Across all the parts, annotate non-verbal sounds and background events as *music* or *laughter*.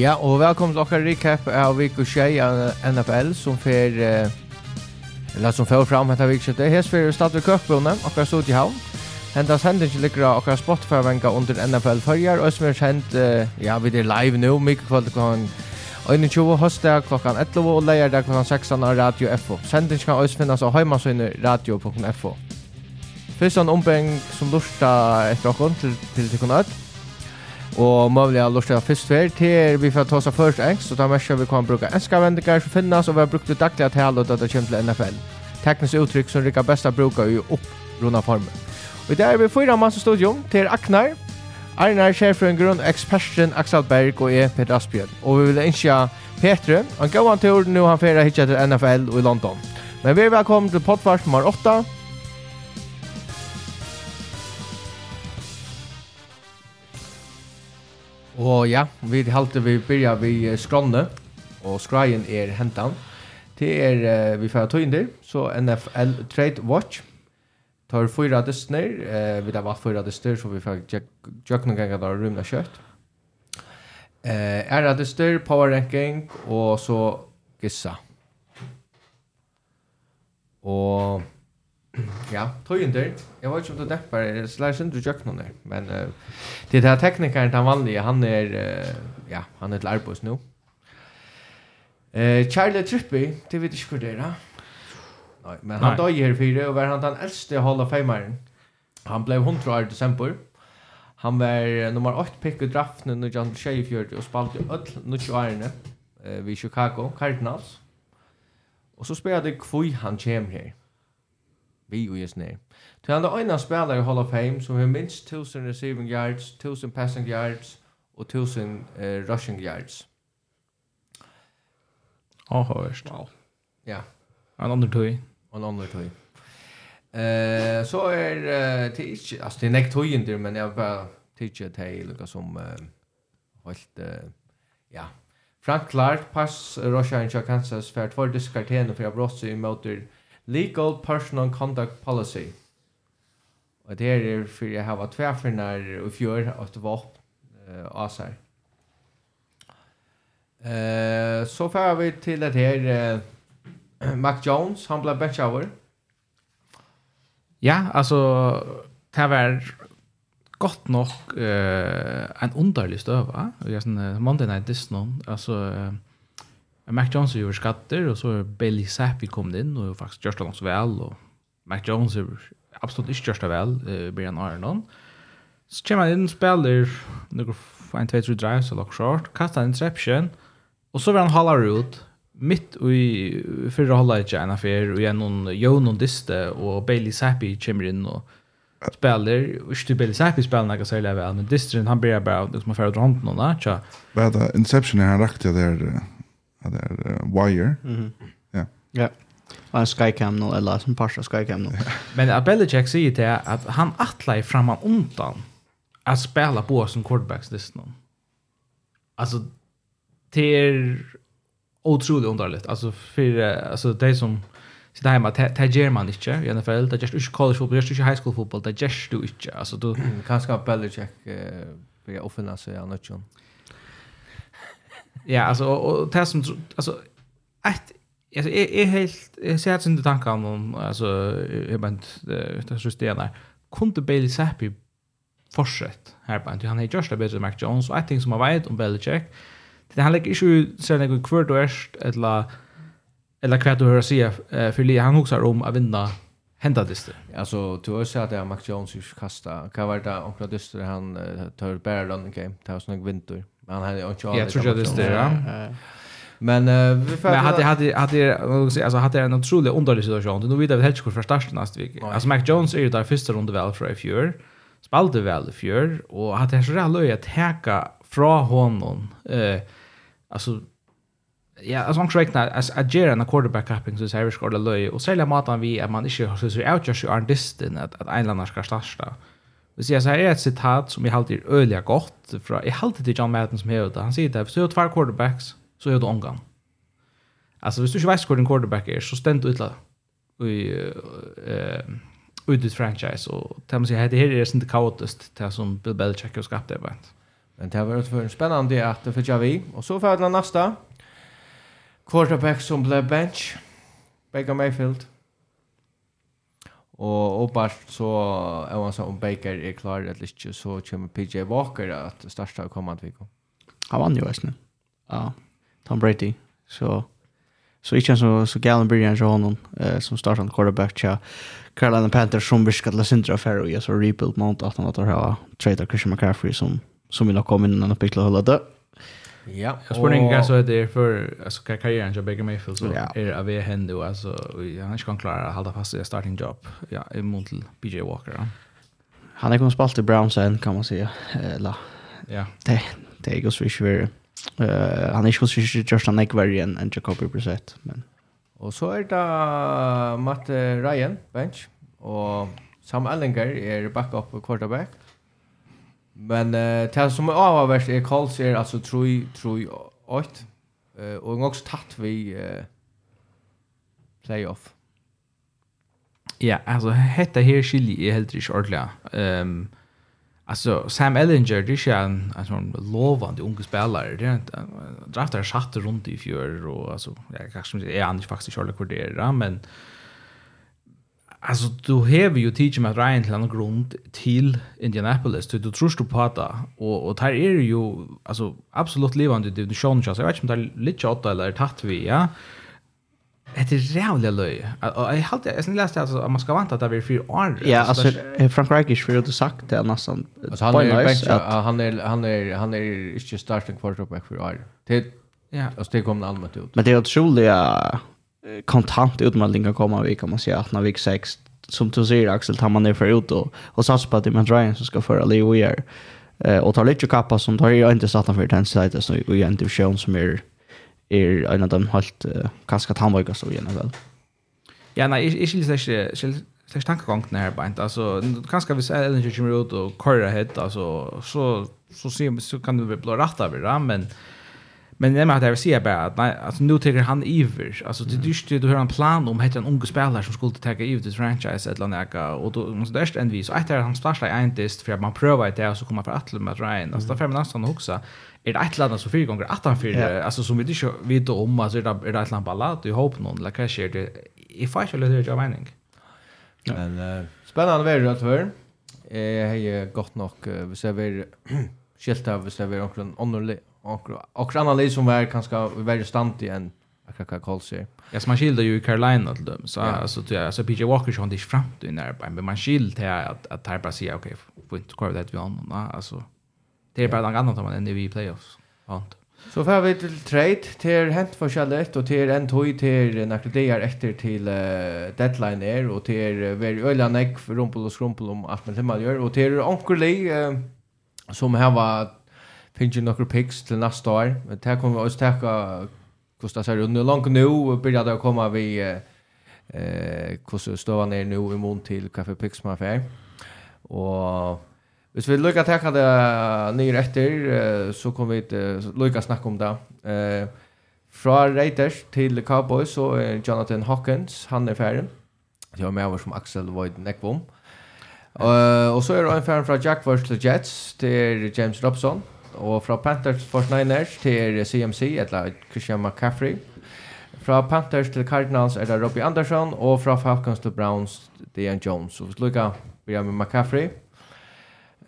Ja, og velkommen til okkar recap av Viko Shea NFL som fer eh, eller som fer fram hetta Viko Shea. Hes fer stad ved Køkbrunnen, okkar stod i havn. Hentas hending ligger av okkar Spotify-venga under NFL Førjar, og som er kjent, eh, ja, vi er live nå, mye kveld klokken 21, høstdag klokkan 11 og leierdag klokkan 16 av Radio FO. Sending kan også finnes av heimasynet radio.fo. Fyrst en ombeng som lurta etter okkar til, til til öll, Og mulig har lustig av fyrst fyr til vi får ta oss først engst, så da merker vi kan bruke enska vendinger som finnes, og vi har brukt det daglige at hele det kommer til NFL. Teknisk uttrykk som rikker best å bruke i opprunda formen. Og der er vi fyra masse studio til Aknar, Arnar Sjefrøen eksperten Axel Berg og jeg, Peter Asbjørn. Og vi vil ønske Petre, han gav han tur nå han fyrir hitja til NFL og i London. Men vi er velkommen til podfart nummer 8, Og ja, vi halte vi byrja vi skronne, og skrajen er hentan. Det er, uh, vi får tøynder, så NFL Trade Watch, tar fyra dyster, uh, vi har valgt fyra dyster, så vi får tjøkken ganger der rymna kjøtt. Eh, uh, er dyster, power ranking, og så gissa. Og *clears throat* Ja, tøyendur. Jeg vet ikke om du dempar, jeg slår sindru jøknum der, men uh, det er teknikeren den vanlige, han er, uh, ja, han er til arbeids nå. Uh, Charlie Trippi, det vet ikke hvor det er, Nei, men han døg her fire, og var han den eldste Hall of Fameren. Han ble 100 år i desember. Han var nummer 8 pick i draften når John skjevfjørte og spalte öll 90 årene uh, ved Chicago Cardinals. Og så spelade jeg han kommer her vi og jes nær. Til han er ena spiller i Hall of Fame som har minst 1000 receiving yards, 1000 passing yards og 1000 uh, rushing yards. Åh, oh, hørst. Wow. Ja. En andre tøy. En andre tøy. Eh, så er uh, det ikke, altså det er nekt tøyender, men jeg bare tidsi til hei lukka som uh, holdt, uh, ja. Frank Clark, pass, uh, Roshan Kansas, for tvær diskar tjener for jeg brått seg i møter Legal Personal Conduct Policy. Og det er for jeg har vært tverfinner og fjør at det var opp uh, av seg. Uh, så fører vi til at her uh, *clears throat* Mac Jones, han ble bachelor. Ja, altså det var gott nok uh, en underlig støv, va? Uh, Monday Night Disney, altså... Uh, Mac Jones är ju skatter och så är Bailey Zappi kom in och faktiskt gjort så väl och Mac Jones är absolut inte gjort väl eh Brian Arnon. Så kommer han in spelar några en två tre drives och lock short, kastar en interception och så vill han hålla ut mitt i förra hållet i en affär och genom Jonon Diste och Bailey Zappi kommer in och spelar och inte Bailey Zappi spelar några så väl men Distrin han blir bara liksom för att dra handen och där. Vad är det interception han rakte där det uh, wire. Mm. Ja. Ja. Og en skycam nå, eller som passar skycam nå. Men Abelichek säger till att han attlar framan undan att spela på som quarterbacks listan. Alltså det är otroligt underligt. Alltså för alltså det som så där hemma det ger man inte i NFL det just inte college football det just inte high school football det just du inte alltså du kan skapa Belichick eh bli offensiv så jag nåt Ja, alltså och, och det som alltså ett alltså är är helt jag ser att inte tankar om alltså jag men det så stenar kunde Bailey Sappi fortsätt här på han är just a bit of Mac Jones och jag tänker som jag vet om Belichick det han lägger ju så när går kvart och erst eller eller kvart du hör sig för Lee han husar om att vinna hända dyster. Alltså du har sett att Mac Jones kasta. Kan vara det onkel dyster han tar bärlan game. Det har såna vinter han hade inte jag tror jag det är Men uh, vi får Men hade hade hade alltså hade en otrolig underlig situation. Nu vet vi helt kort för starten nästa vecka. Alltså Mac Jones är ju där första runda väl för i fjör. Spalte väl i fjör och hade så där löj att häka från honom. Eh alltså ja, alltså han räknar as a ger en quarterback capping så Harris skulle löj och sälja matan vi att man inte har så outjust artisten att att en landar ska starta. Vi sier, så her er et sitat som jeg halte er øyelig godt fra, jeg halte til John Madden som heter han sier det, hvis du har tvær quarterbacks, så er du omgang. Altså, hvis du ikke vet hvor din quarterback er, så stend utla i eh ut ditt franchise, og det man sier, det her er sin kaotist, det som Bill Belichick har skapt det, vet Men det var en spennende at det fikk vi, og så får vi den neste, quarterback som ble bench, Baker Mayfield, Og oppast så er han så om Baker er klar eller ikke, så kommer PJ Walker at starta kommande vik. Han vann jo eisne. Ja, Tom Brady. Så, så ikke så, så galen blir han til honom eh, som startande quarterback til Carolina Panthers som virka til Sindra Ferro i så rebuild mount at han at han har tradea Christian McCaffrey som, som vi nok kom inn og byggla det. død. Ja. Jag spår inte kanske att det är för alltså karriären jag Baker Mayfield så ja. är det av er hen då alltså han ska klara att hålla fast i starting job. Ja, i mot PJ Walker. Ja. Han är kommit spalt i Browns än kan man säga. Eller ja. Det det är ju så svårt. Eh han är ju så svårt just han är kvar än Jacoby Brissett men Och så är det Matt Ryan bench och Sam Ellinger är backup quarterback Men uh, det som er avhverst er Colts er alltså 3 3 8 eh och också tatt vi eh playoff. Ja, alltså hetta här skiljer är helt riktigt ordla. Ehm um, alltså Sam Ellinger det är en alltså en lovande ung spelare. Det är inte draftar satt runt i fjör och alltså jag kanske är han faktiskt Charlie Cordera men Alltså du har ju teach med Ryan till en grund till Indianapolis. Du, du tror du på det. Och, och där är ju alltså, absolut levande division. Jag vet inte om det är lite åtta eller tatt vi. Ja? Det är jävla löj. Jag har sen läste alltså att man ska vänta att det blir fyra år. Ja, alltså Frank Reikisch för att du sagt det nästan. Alltså, han är bänkra. Han är, han är, han är inte starting quarterback för år. Det, ja. Alltså det kommer allmänt ut. Men det är otroligt kontant utmeldingar komma vi kan man säga att när vi 6 som du säger Axel tar man ner för ut och, och satsar på att det är Ryan som ska föra Leo Weir eh, och tar lite kappa som tar ju inte satt för den sidan så i en division som är är en av de helt uh, ganska tandvågar så igen väl. Ja nej, jag skulle säga slags tankegång den här bänt. Alltså, kanske vi säger Ellen kommer ut och köra hit alltså, så, så, så, så kan du väl bli rätt av det, men Men det med att jag vill säga bara att nej, alltså, nu tycker han iver. Alltså, det är just du har en plan om heter en ung spelare som skulle ta iver till franchise eller något. Och då måste det en vis. Och efter han startar en test för att man prövar det och så kommer för att med Ryan. Alltså, fem minuter man nästan också är det ett land så fyra gånger att han fyra alltså som vi inte vet om alltså är det är det ett land ballat i hopp någon eller kanske är det i fast eller det jag mening. Men spännande väder att för. Eh hej gott nog vi ser vi skilt av vi ser vi och analys som var kanske väldigt stant igen Kaka Kolsi. Ja, man skilde ju i Carolina till dem. Så alltså tror jag alltså PJ Walker som det fram till när på men man skilde här att att här bara säga okej, får inte kvar det vi har någon alltså det är bara något annat man än i playoffs. Ja. Så får vi till trade till hänt för Charlotte och till en toy till några dagar efter till deadline är och till very öliga neck för rumpel och skrumpel om att man gör och till onkel som här var finner några picks till nästa år. Men det kommer vi också täcka kostar sig under långt nu och börjar det komma vi eh hur står ner nu i mån till kaffe Picks man affär. Och Hvis vi lykker til hva det nye etter, så kommer vi til lykke snakke om det. Fra Raiders til Cowboys så er Jonathan Hawkins, han er ferdig. Det var med som Axel Void Nekvom. Uh, og så er det en ferdig fra Jack vs. Jets til James Robson. Og fra Panthers for Niners til CMC, eller Christian McCaffrey. Fra Panthers til Cardinals er det Robbie Anderson, og fra Falcons til Browns, Deion Jones. Så vi slukker, vi har med McCaffrey.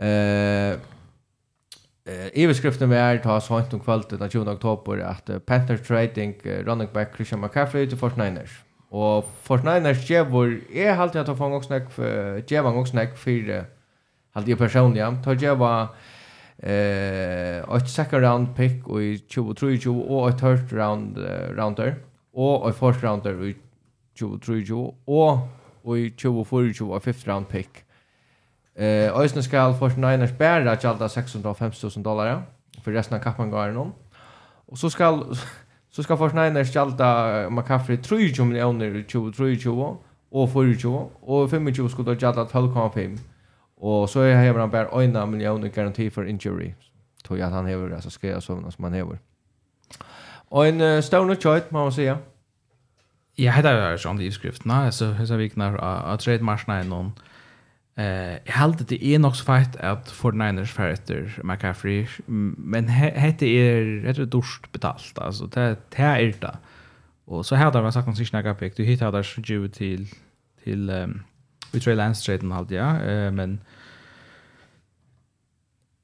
Uh, Eh överskriften vi är tas hånt om kvällen den 20 oktober att Panthers Trading running back Christian McCaffrey till Fort Niners. Och Fort Niners ger vår är halt jag få också snack för ger man också snack för halt jag personligen tar jag eh ett second round pick och i 2023 och ett third round uh, rounder och ett fourth rounder i 23 och och i 24 och fifth round pick. Eh Ösnen skal for Niners bæra tjalda 650.000 dollar for resten av kappen går någon. Och så skal *laughs* så skal for Niners tjalda McCaffrey 3 miljoner i 2023 och 24 och 25 skulle tjalda 12,5 Og så er hever han bare en miljon i garanti for injury. Tog jag att han hever, altså skrev så som han hever. Og en uh, stone choice må man säga. Ja, det är ju sånt i skrifterna så så vi knar att trade marsna i någon. Eh, jag hade det är nog så fight att för Niners fighter McCaffrey, men hette är rätt dåligt betalt alltså det det är det. Och så hade man sagt om sig snacka pick. Du hittade där ju till till um, vi tror Lance Traden hade ja, eh, men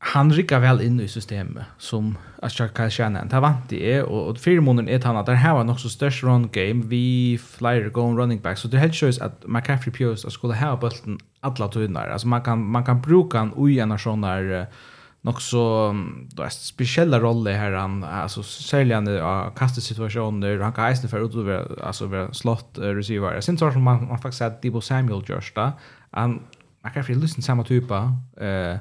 han rykker väl in i systemet som Ashtar Kalshanen. Det vant det är och, och fyra månader är han att det här var nog så störst run game, vi flyer going running back, så det helt shows att McCaffrey Pius skulle ha bølten alla tøyner. alltså man kan, man kan bruka han i en sånn der nog så spesielle rolle här han, alltså særlig han av kastesituasjoner, han kan eisne för utover, alltså ved slott uh, receiver. sen så som man, man faktiskt att Debo Samuel gjørs da, han McCaffrey lyssnar samma typa eh, uh,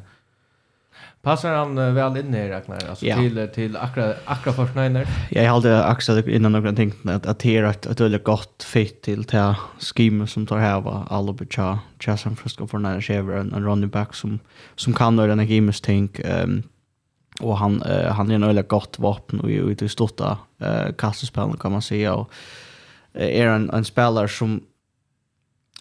Passar han uh, väl in i Ragnar alltså ja. till till akra akra för Schneider. Jag hade axat innan några ting att att det är ett ett väldigt gott fit till det schema som tar här var Alberta Jason Frisco för när Shaver en running back som som kan då den games think ehm och han uh, han är en väldigt gott vapen och i det största eh uh, kastspel kan man säga och är en en spelare som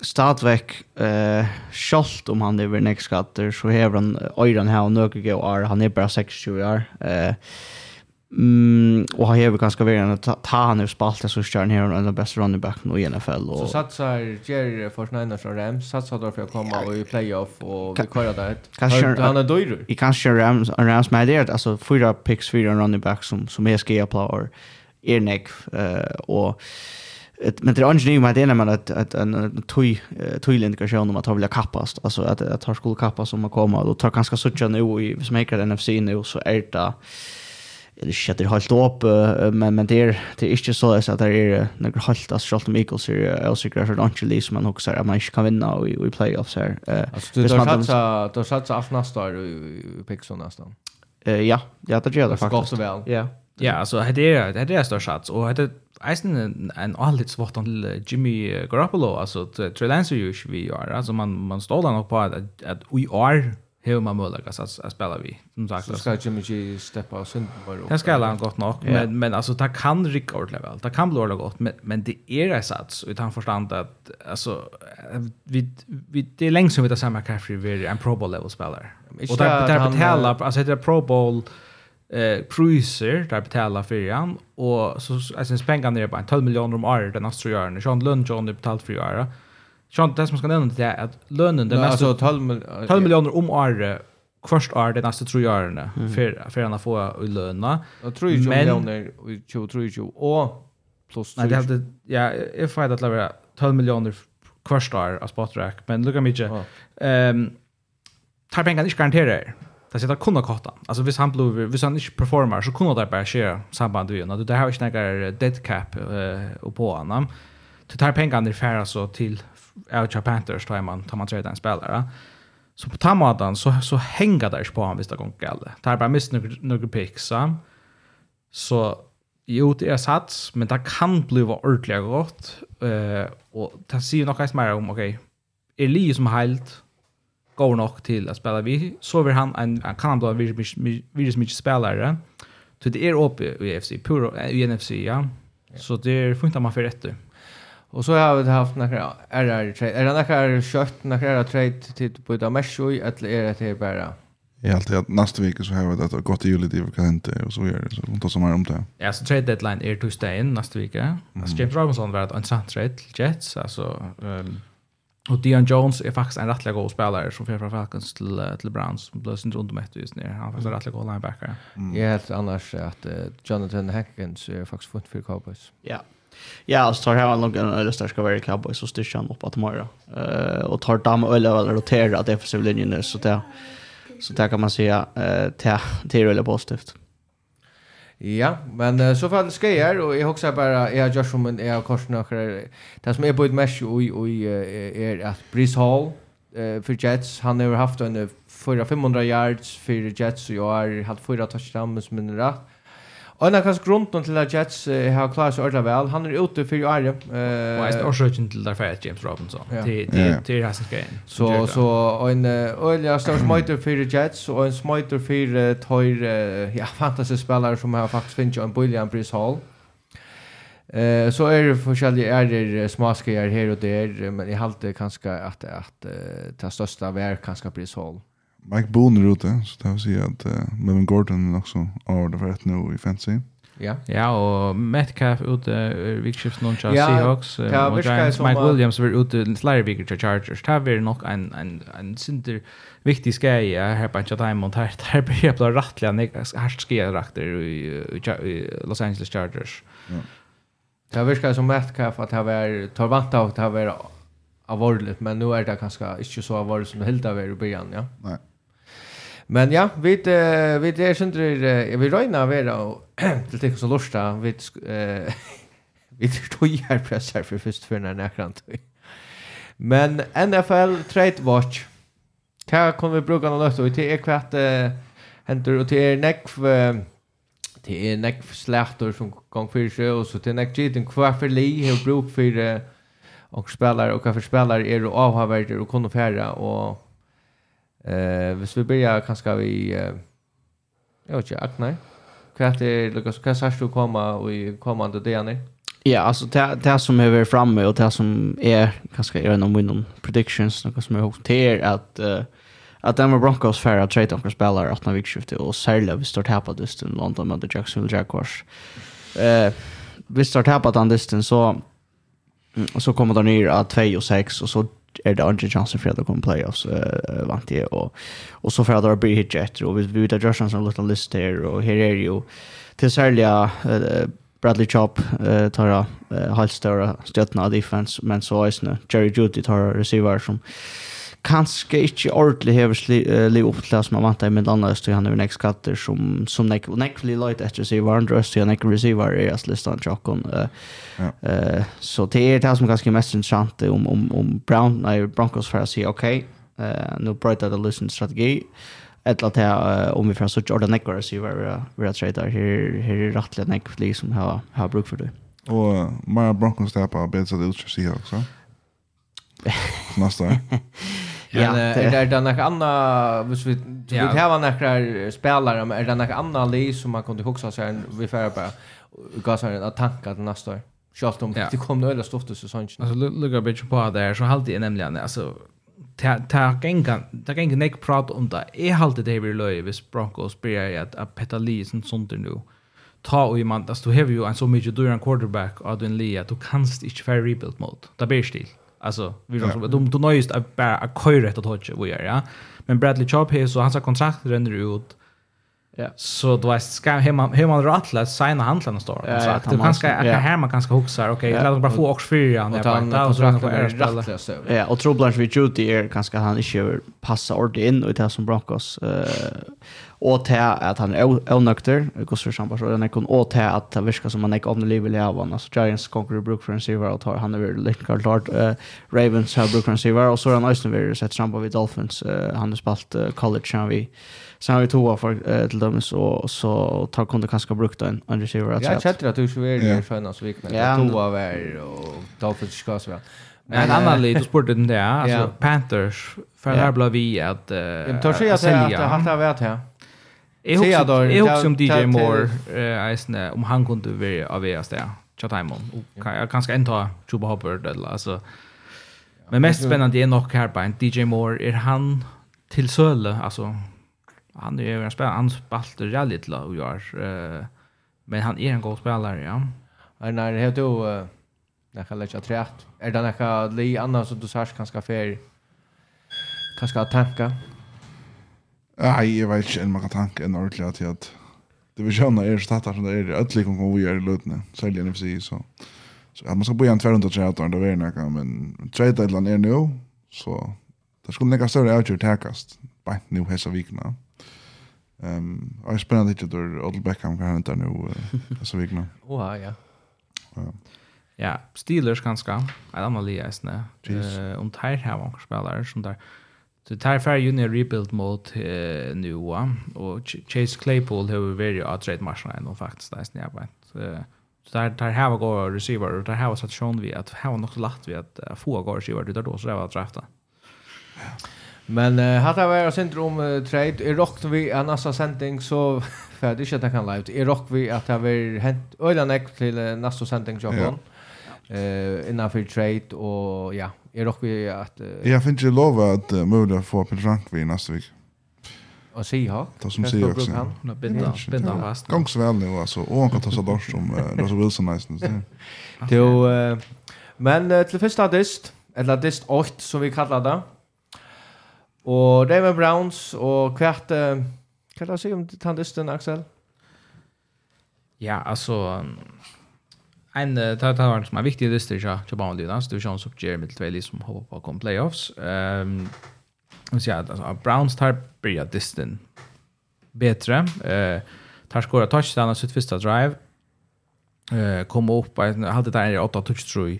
stadväck eh skolt om han över next skatter så har han öron här och några gå är han är bara 60 år eh Mm, och har ju ganska väl att ta han ur spalten så kör han här en av bästa running back i NFL. Och... Så satsar Jerry Forsneiners och Rams, satsar då för att komma och i playoff och vi kör där. Kanske han är dyr. I kanske Rams, Rams med det, alltså fyra picks, fyra running back som, som är ska jag på är neck eh och ett men det är inte med det när man att att en toy toj tojlindication om att ha vilja kappas alltså att att har skulle kappas om att komma och tar ganska sucha nu i smaker NFC nu så är det eller shit det helt upp men men det är det är inte så att det är några halt att Charlton med Eagles är också grejer för Ange som man också att man kan vinna i i playoffs här. eh Alltså du satsa du satsa allt nästa år i Pixon nästan. Eh ja, ja det gör det faktiskt. Gott så väl. Ja. Ja, alltså det är det är störst chans och det Eisen en en allit svart an Jimmy Garoppolo. Alltså Trey Lance ju vi är alltså man man står där på att att vi är hur man möjligt att att spela vi. Som sagt så ska Jimmy G steppa och sen bara Det ska han gott nog men men alltså det kan rycka ordentligt väl det kan bli ordentligt gott men men det är det sats utan förstånd att alltså vi vi det är länge som vi tar samma kaffe vi är en pro bowl level spelare och där där betala alltså det är pro bowl eh priser där betala för han och så alltså spänga ner på 12 miljoner om året den nästa året. Sean Lund John betalt för året. Sean det som ska nämna det är att lönen den nästa 12 12 miljoner om året först år det nästa tror jag åren för för att få löna. Jag tror ju miljoner och 2023 och plus Nej det hade ja if I hade lever 12 miljoner först år av Spotrack men at mycket. Ehm tar pengarna inte garanterar. Det sitter kunna kotta. Alltså hvis han blir hvis han inte performar så kunna det bara ske samband med honom. Det här är inte några dead cap eh på honom. Till tar pengar ner färra så till Outer Panthers tar man tar man trade en spelare. Så på tamadan så så hänger där på han visst det går galet. Tar bara miss några picks Så jo, det är sats, men det kan bli ordentlig gott eh och det sier något mer om, okej. er li som helt, god nok till att spela vi så vill han en han kan då virus så mycket spelare så det är uppe i UFC puro i NFC ja så det funkar man för rätt då Och så har vi haft några RR trade. Är det några kött, några trade till på ett mesh eller är det här bara? Jag har alltid att nästa vecka så har vi det gått i juli det kan hända och så gör det. Så hon tar som här om det. Ja, så trade deadline är tisdag in nästa vecka. Mm. Alltså James Robinson var ett intressant trade till Jets. Alltså, um, Och Dion Jones är faktiskt en rättliga god spelare som för Falcons till till Browns som blev sin runt med just nu. Han är faktiskt en rättliga god linebacker. Mm. är helt annars att uh, Jonathan Hankins är faktiskt fint för Cowboys. Ja. Ja, alltså tar han nog en eller starka vara Cowboys så styrs han upp att Mara. Eh och tar dam eller eller rotera defensiv linjen så det, Så där kan man säga eh till till väldigt positivt. Ja, men uh, så fall ska jag och jag också bara jag har som en jag korsna några det som är på ett mesh och och är att Breeze Hall eh för Jets han har haft en 400 500 yards för Jets och jag har haft fyra touchdowns men rätt Og en av kanskje grunden til at Jets uh, har klaret seg ordentlig vel, han er ute for i Arje. Uh, og jeg er årsøkken til derfor at James Robinson, ja. til, til, yeah. til resten greien. Så, så en øyelig uh, større smøyter for Jets, og en smøyter for uh, tøyr, uh, ja, fantasy-spillere som har faktisk finnet en bolig en Brice Hall. Eh så är det forskjellige är det smaskar här och där men i halte kanske att att det största vär kanske blir Hall. Mike Boone är ute, så det vill säga att uh, Melvin Gordon är också av det förrätt nu i fantasy. Ja. Ja, och Metcalf ute uh, vikskift noen til ja, Seahawks uh, ja, och Giants. Mike Williams var ute i slare viker til Chargers. Det var nok en, en, en synder viktig skaj här på Ancha Diamond. Här, här blir jag bara rattliga härst skajarakter i, i, i Los Angeles Chargers. Ja. Det virkar som Metcalf att det var tar vant av att det var avordligt, men nu är det kanske inte så avordligt som det helt av er i början, ja? Nej. Men ja, vi uh, vi det synd uh, vi røyna vera till tikk så lusta vi uh, vi tror ju här pressar for først for när nekrant. Men NFL Trade Watch. Kan kan vi bruka något løft? Og til er kvart uh, händer och til er nekv uh, til er nekv slektor som gång för sig och så til nekv gittin hva för li har bruk för uh, og spelare, och hva spelare är og avhaverder och kunne färra och Eh, hvis vi börjar kanske vi eh, jag vet inte, Agnar. Kvart är Lucas Casas du komma och i kommande DNA. Ja, alltså det det som är framme och det som är kanske är någon window predictions något som är att uh, att Denver Broncos färra att trade några spelare att när vi skiftar och särskilt vi står tappa dysten London mot Jacksonville Jaguars. Eh, vi står tappa den distan så så kommer de ner att 2 och 6 och så är det andra chansen för att komma playoffs uh, vant det och och så för att det blir hit jet och vi vet att Josh som lite list här och här är ju till särliga Bradley Chop uh, tar uh, halvstora stötna defense men så är det Jerry Judy tar receiver som kanske inte ordentligt hever liv upp till som man vantar i med andra öster. Han över next katter som som neck och neck blir light efter sig var andra öster neck receiver är as listan chockon eh så det är det som ganska mest intressant om om om Brown nej Broncos för att säga okej eh nu brighter det listen strategi. Ett att här om vi får så Jordan neck receiver vi har trader här här är rättligen neck som har har bruk för det. Och Mara Broncos där på bättre det ut utsikter också. *laughs* nästa år. *laughs* ja, Men, det... är det några andra, hvis vi, vi ja. har några spelare, men är det några andra li som man kunde huxa sig en vi färre bara, gasar en tanka till nästa år? Kjallt om, ja. det kom några stort så sånt. Alltså, lukar bitch på där så halt det nämligen, alltså, ta gänga ta gänga nek prat om det är halt det vi löj vis Broncos blir att att peta Lee som sånt nu ta och i man att du har ju en så mycket dyr en quarterback av den Lee att du kanst inte fair rebuild mode det blir stil Alltså vi ja. de de nöjst att bara att köra ett touch vi är ja. Men Bradley Chubb här så hans kontrakt ränner ut Ja. Så du vet, ska hur man rätt man signa handlarna står. Ja, så att du kanske att här man kanske huxar. Okej, okay, låt bara få och fyra han där och så på är så. Ja, och Troblans vid Judy är ganska han inte passa ordentligt in och det som Broncos eh och till att han är onökter, går så samma så den kan och till att det verkar som man är om det livet i avon. Alltså Giants conquer Brook for receiver och tar han över Lincoln Lord Ravens har Brook for receiver och så han Eisen vill sätta samma vid Dolphins. Han har spelat college han vi Sen har vi två för eh, till dem så så tar kunde kanske brukt en en receiver att Jag chatta att du skulle vara i sköna så viktigt. Ja, två var och Dolphins ska så väl. Men en annan lite sport den där *laughs* alltså Panthers för här blev vi att eh Jag tar sig att det har varit här. Jag hoppas som DJ Moore eh om han kunde vara av oss där. Chat time Chatimon. Jag kanske inte Chuba Hubbard eller alltså Men mest spännande är nog här på en DJ Moore. Är han till Söle? Alltså, han är ju en spelare han spalt rally till och gör eh men han är en god spelare ja. Är när det heter då när kan lägger trätt. Är det några li annars som du särs kanske för kanske att tanka? Nej, jag vet inte en man kan tanke en ordentlig att jag det vi känner är så tattar som det är att liksom kommer vi gör lutne säljer NFC, så så man ska bo i en 230 då är det några men trade deadline är nu så Det skulle nekka større avgjør tekast bant nu hesa vikna. Ehm, um, jag spännande att då Odell Beckham kan hända nu hesa vikna. Oha, *laughs* ja. Ja. Ja, Steelers ganska. Jag har mal läst nä. Eh, om tar här var spelare som där Så tar för junior rebuild mode eh, nu va och Chase Claypool har varit att trade matchen ändå faktiskt där snäva. Så där tar här var går receiver och där här var så att Sean vi att här var något lätt vi att få går receiver där då så det var att drafta. Men uh, hatta var syndrom uh, trade i rock vi en nästa sending så för det inte kan live. I rock vi att det var hänt öla näck till uh, nästa sending jag hon. Eh innan för trade och ja, i rock vi att uh, Jag finns ju lova att uh, möjliga få Peter Frank vi nästa vecka. Och se ha. Det som säger också. Hon Nå binda binda fast. Gång så väl nu alltså och han kan ta så dårs som uh, Russell Wilson nästan. *laughs* Till uh, men uh, till första dist eller dist 8 som vi kallar det. Og Raven Browns, og hvert, uh, hva er det å si om tannlisten, Axel? Ja, altså, en, det har vært som er viktig lister til Kjabamon Lynas, det er jo sånn som Jeremy mitt tvei som håper på å komme playoffs. Um, så ja, altså, Browns tar bryr disten bättre. Eh tar skora touchdown sitt första drive. Eh kom upp hade där i 8 touch tror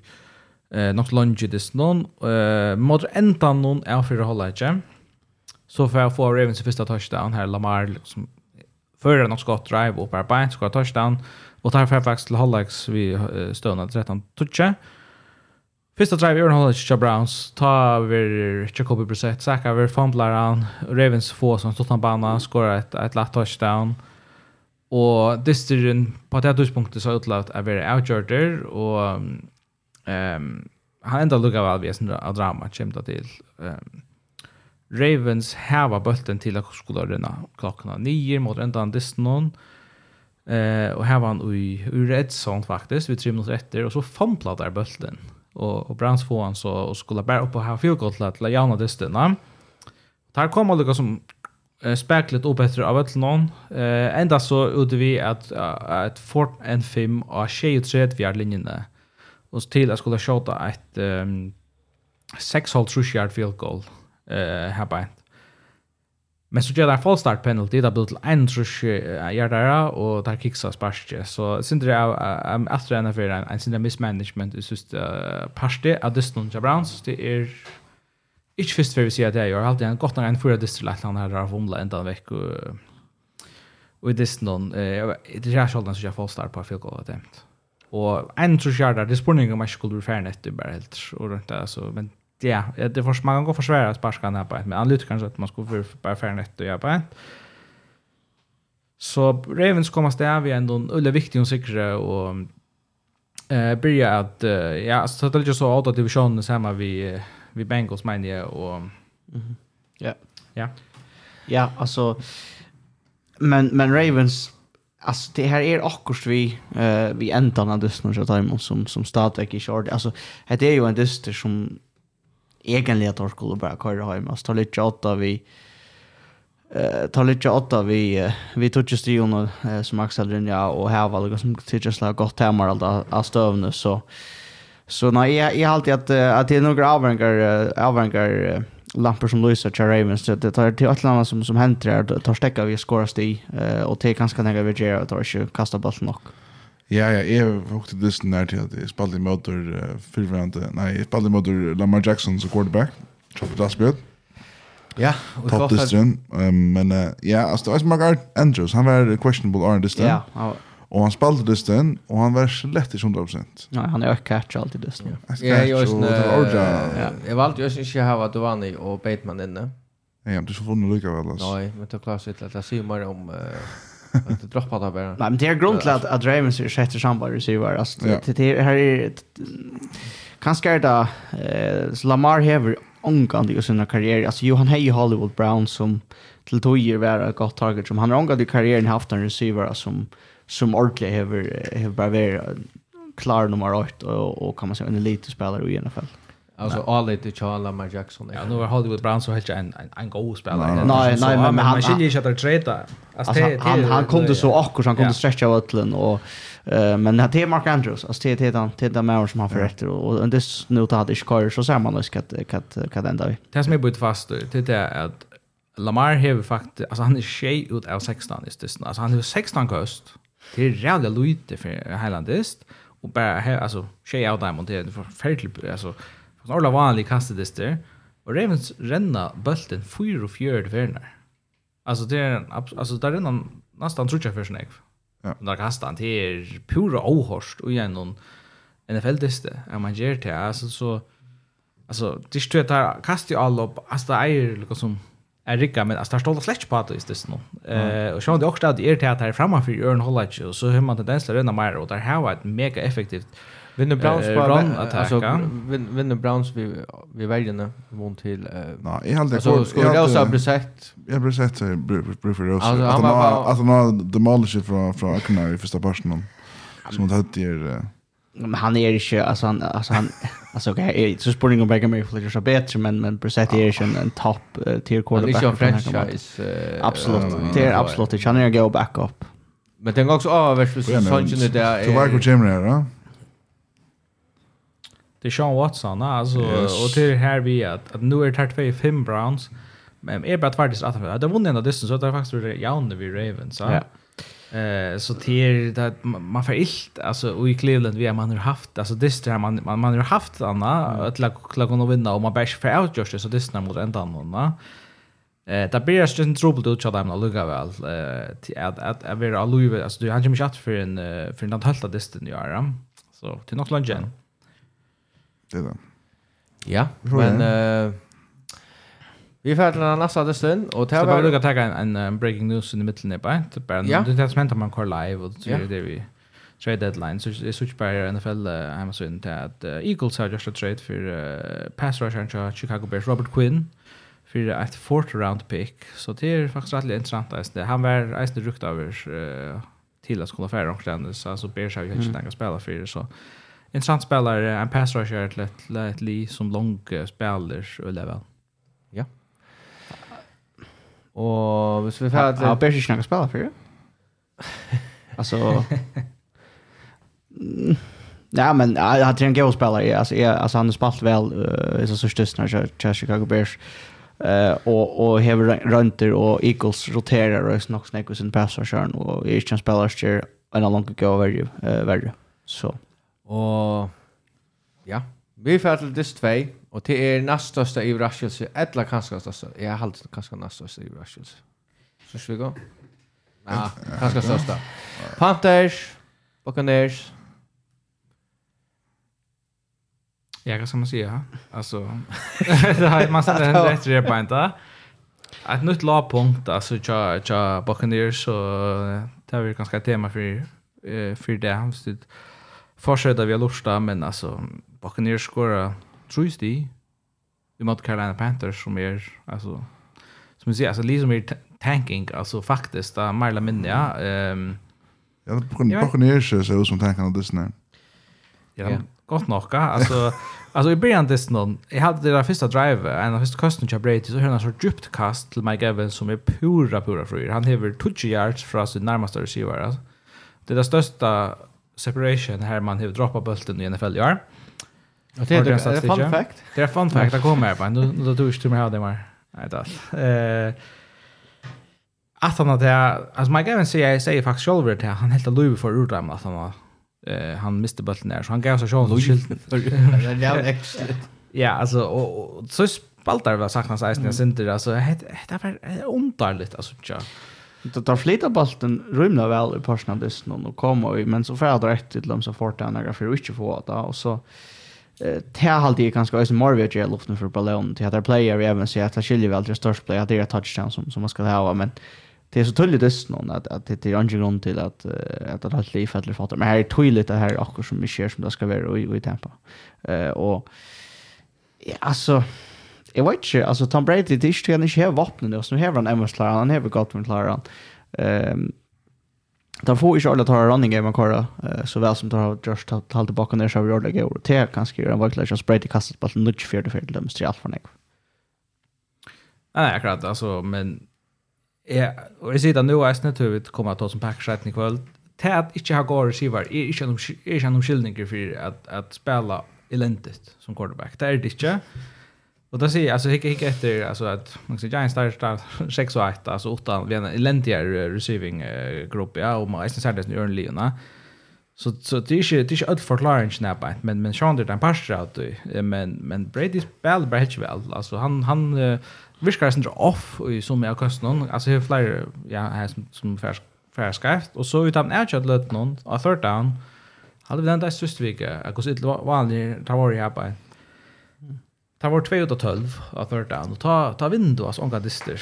Eh något lunge this non eh mot ändan någon är för hålla inte. Så för att få Ravens första touchdown här Lamar liksom förra något skott drive upp här på skott touchdown och tar Fairfax till Hallax vi stönar 13 touch. Första drive Aaron Hallax till Browns ta över Jacoby Brissett sackar över fumblar han Ravens får som stått banan skorar ett ett lätt touchdown. Och distrin på det här så utlåt är väldigt outjorder och ehm um, han enda lukar väl vi är sådana drama kämta till. Um, Ravens hava bulten til att skulle rønna klockan nio mot enda Disnon. Eh, och hava han i, i red zone faktiskt vi tre minuter efter. Och så fantla där bulten. Och, och Browns få han så, och skulle bare upp och ha field goal att Jana Distona. Där kom alle som eh, speklet upp efter av ett någon. Eh, enda så ute vi att ett Fort N5 av 23 vi er linjene. Och till att skulle skjøte ett um, 6,5 yard field goal. Eh, eh här på. Men så gör det en false start penalty, det blir till en trus hjertere, og det er kiksa sparske. Så synes jeg er efter en affär en synes mismanagement i siste parste av Disney og Browns. Det är inte först för vi sier at jag har alltid en gott når en fyrer Disney lagt han her har vomlet enda vekk og i Disney. Det är så att jag gjør false start på Phil Gold attempt. Och Og en trusk hjertere, det er spurning om jeg skulle bli ferdig etter bare helt, og rundt det, men ja, det får man kan gå försvara här på ett men han kanske att man skulle bara för netto och jobba. Så Ravens kommer stä vi ändå ulle viktig och säkra och eh börja att ja så det är ju så åt att divisionen samma vi vi Bengals menar jag och ja. Ja. Ja, alltså men men Ravens alltså det här är akkurat vi eh vi ändarna dyster så tar som som stadigt i short alltså det är ju en dyster som egentlig at de skulle bare køre hjemme. Så tar litt åtta vi eh ta lite åtta vi vi tog just ju någon som Axel Rinja och här var det som tycker så gott hemma allt av stövne så så nej jag jag alltid att att det är några avvänkar avvänkar lampor som lyser till Ravens så det tar till Atlanta som som händer tar stäcka vi skoras i och det är ganska nära vi gör att inte kasta bollen nog. Ja, ja, jeg hukte dysten der til at jeg spalte i møter uh, fyrverante, nei, jeg spalte i møter Lamar Jackson som quarterback, Chopper Dassbjørn. Ja, og Top dysten. Um, men uh, ja, altså, det var som Mark Andrews, han var questionable R dysten. Ja, han var... Og han spalte dysten, og han var slett i 100%. Nei, han er catch alltid dysten. Ja, jeg var alltid dysten. Jeg valgte jo ikke å ha Duvani og Bateman inne. Ja, men du så funnet lykkevel, altså. Nei, men det er klart sitt, det sier mer om... Uh, att det droppar där bara. Nej, men det är grundligt att att Ravens är sätter sambar receiver alltså det det här är kanske där eh Lamar Hever ångande i sin karriär. Alltså Johan Hay Hollywood Brown som till tojer vara ett gott target som han har ångande i karriären haft en receiver som som ordentligt har har bara varit klar nummer 8 och, och kan man säga en elitspelare i NFL. Alltså all det Charles Lamar Jackson. Ja, nu var Hollywood Brown så helt en en en god spelare. Nej, nej, men han skiljer inte att trade. Alltså han han kunde så akkurat han kunde stretcha öllen och men det är Mark Andrews. Alltså det är han det där mer som han förrätter och och det nu tar det skor så ser man nog att att att ända vi. Det som är bytt fast det är att Lamar har faktiskt alltså han är tjej ut av 16 är det alltså han är 16 kost. Det är jävla lite för Highlandist och bara alltså tjej av dem och det är förfärligt alltså en orla vanlig kastedister, og Ravens renna bulten 44 vernar. Alltså det är alltså där renna nästan trutcha för snägg. Ja. Där kastar han till pura ohorst och igen någon NFL-diste. Ja, man gör det. Alltså så alltså det står där kastar ju alla upp. Alltså det är liksom som är rika men alltså där står det släck på att det är nu. Eh och så det också att det är det här i Örn Hollage och så hur man tendens att renna mer och där har varit mega effektivt Vinner Browns på run attack. Alltså vinner Browns vi vi väljer mot till Nej, jag hade Alltså skulle jag också bli sett. Jag blir sett så Bruffer Rose. Alltså han var alltså han demolisher från från Aknar i första personen. Som han hade er men han är inte alltså han alltså han alltså okej så Sporting och Beckham är fler så bättre men men Brissett är ju en topp tier quarterback. Det är ju franchise. Absolut. Det är absolut. Han är en go backup. Men den går också av över så Sanchez där. Så var går Jimmy där, va? det är Sean Watson alltså yes. och till här vi att, att nu är det 35 Browns men är bara tvärtis att det vunnit ända distance så det är faktiskt jaunde vid Ravens ja. Eh så till det man får illt alltså i Cleveland vi har man har haft alltså det här man man, man har haft Anna att lag lag kunna vinna och man bärs för out just så det mot ända annorlunda. Eh där blir det en trubbel ut så där man lugga väl eh att att att vara alltså du har ju chatta för en för en halta distan ju är. Så till något lunchen. Det är det. Ja, men uh, vi får till den nästa dessen och det var lugnt att ta en, en breaking news i mitten där bara. Det bara ja. det som händer man kör live och så är det vi trade deadline så det switch bara NFL hemma så inte att Eagles har just a trade för uh, pass rusher från Chicago Bears Robert Quinn för ett fourth round pick så det är faktiskt rätt intressant det han var äsna rukt över uh, till att skulle färra omkring så alltså Bears har ju inte tänkt spela för så intressant spelare, en pass rusher till ett, till ett li som lång spelare och level. Ja. Och hvis vi får... Ja, *laughs* Bärs inte några spelare för det. Alltså... Ja, men jag tror en god spelare. Alltså, jag, alltså han har spelat väl uh, i så största när Chicago Bears. Eh och och hever runter och Eagles roterar och snack snack och sin rusher och är inte en spelare en lång gå över ju värre. Så. Og ja, vi får til dist 2, og det er næst største overraskelse, eller kanskje største, jeg har alltid kanskje næst største overraskelse. Synes vi gå? Ja, kanskje største. Panthers, Buccaneers. Ja, hva skal man si, ja? Altså, *laughs* det har man sett en rett repant, da. Ett nytt lagpunkt, alltså tja, tja Buccaneers, så det har vi ganska tema för, för det fortsätta vi har lusta, men alltså Buccaneers skora tror ju Vi mot Carolina Panthers som är alltså som vi säger alltså liksom är tanking alltså faktiskt där Marla Minne ja. Ehm Ja, Buccaneers så som tankarna det snä. Ja, gott nog alltså *laughs* alltså i början det någon jag hade det där första drive en av första kasten jag Brady så hörde en djupt kast till Mike Evans som är pura pura fri. Han häver 20 yards från sin närmaste receiver alltså. Det är det största separation här man har droppat bulten i NFL i år. Och det är en fun fact. Det är fun fact. Det kommer här. Nu då du inte mer det mer. Nej då. Eh att han hade alltså Mike Evans säger jag säger faktiskt själv det han helt lov för ur att han eh han miste bulten där så han gav sig själv skylden. Ja, Ja, alltså och så spaltar väl saknas isen jag inte alltså det var ontarligt alltså tjå tar flita balten rymna väl i personen dessen och komma i men så får jag rätt till dem så fort jag några för inte få det. och så eh tä halt alltid ganska ösen Marvel i luften för ballon till att där player även så att det skiljer väl till störst play att det är touchdown som som man ska ha men det är så tydligt dessen att att det är ju grund till att att det har liv eller fattar. Men här är tydligt det här också som vi ser som det ska vara i i tempo eh och ja alltså jag vet inte, alltså Tom Brady, det är inte han inte har vapnen nu, så nu har han Emmerslaren, han har Godwin-läraren. Um, De får ikke alle ta running game akkurat, uh, så vel som de har just tatt halvt tilbake ned, så har vi ordentlig gjort. Det er ganske gjerne virkelig ikke å spreide kastet på nødt til fjerde fjerde, det er alt for nek. Nei, akkurat, alltså, men jeg, jag säger att nu är jeg snitt vi kommer att ta som pakkerseiten i kveld, til att inte ha gått receiver, är inte noen skillning för att, att spela elendigt som quarterback. Det är det inte. Och då säger jag alltså hicka hicka efter alltså att man ska Giants där start 6 och 8 alltså 8 vi en elendigare receiving grupp ja och man är sen det Örn Leona. Så så det är ju det är ju allt förklaring snabba men men Sean där en pass out men men Brady spel bra hitch väl alltså han han uh, viskar sen off i som jag kost någon alltså hur flyr ja här som som färsk färskaft och så utan är att lätt någon a third down hade vi den där sist vecka jag går så vanligt tar var jag på Det var 2 ut av 12 att förta och ta ta vindu alltså onka dister.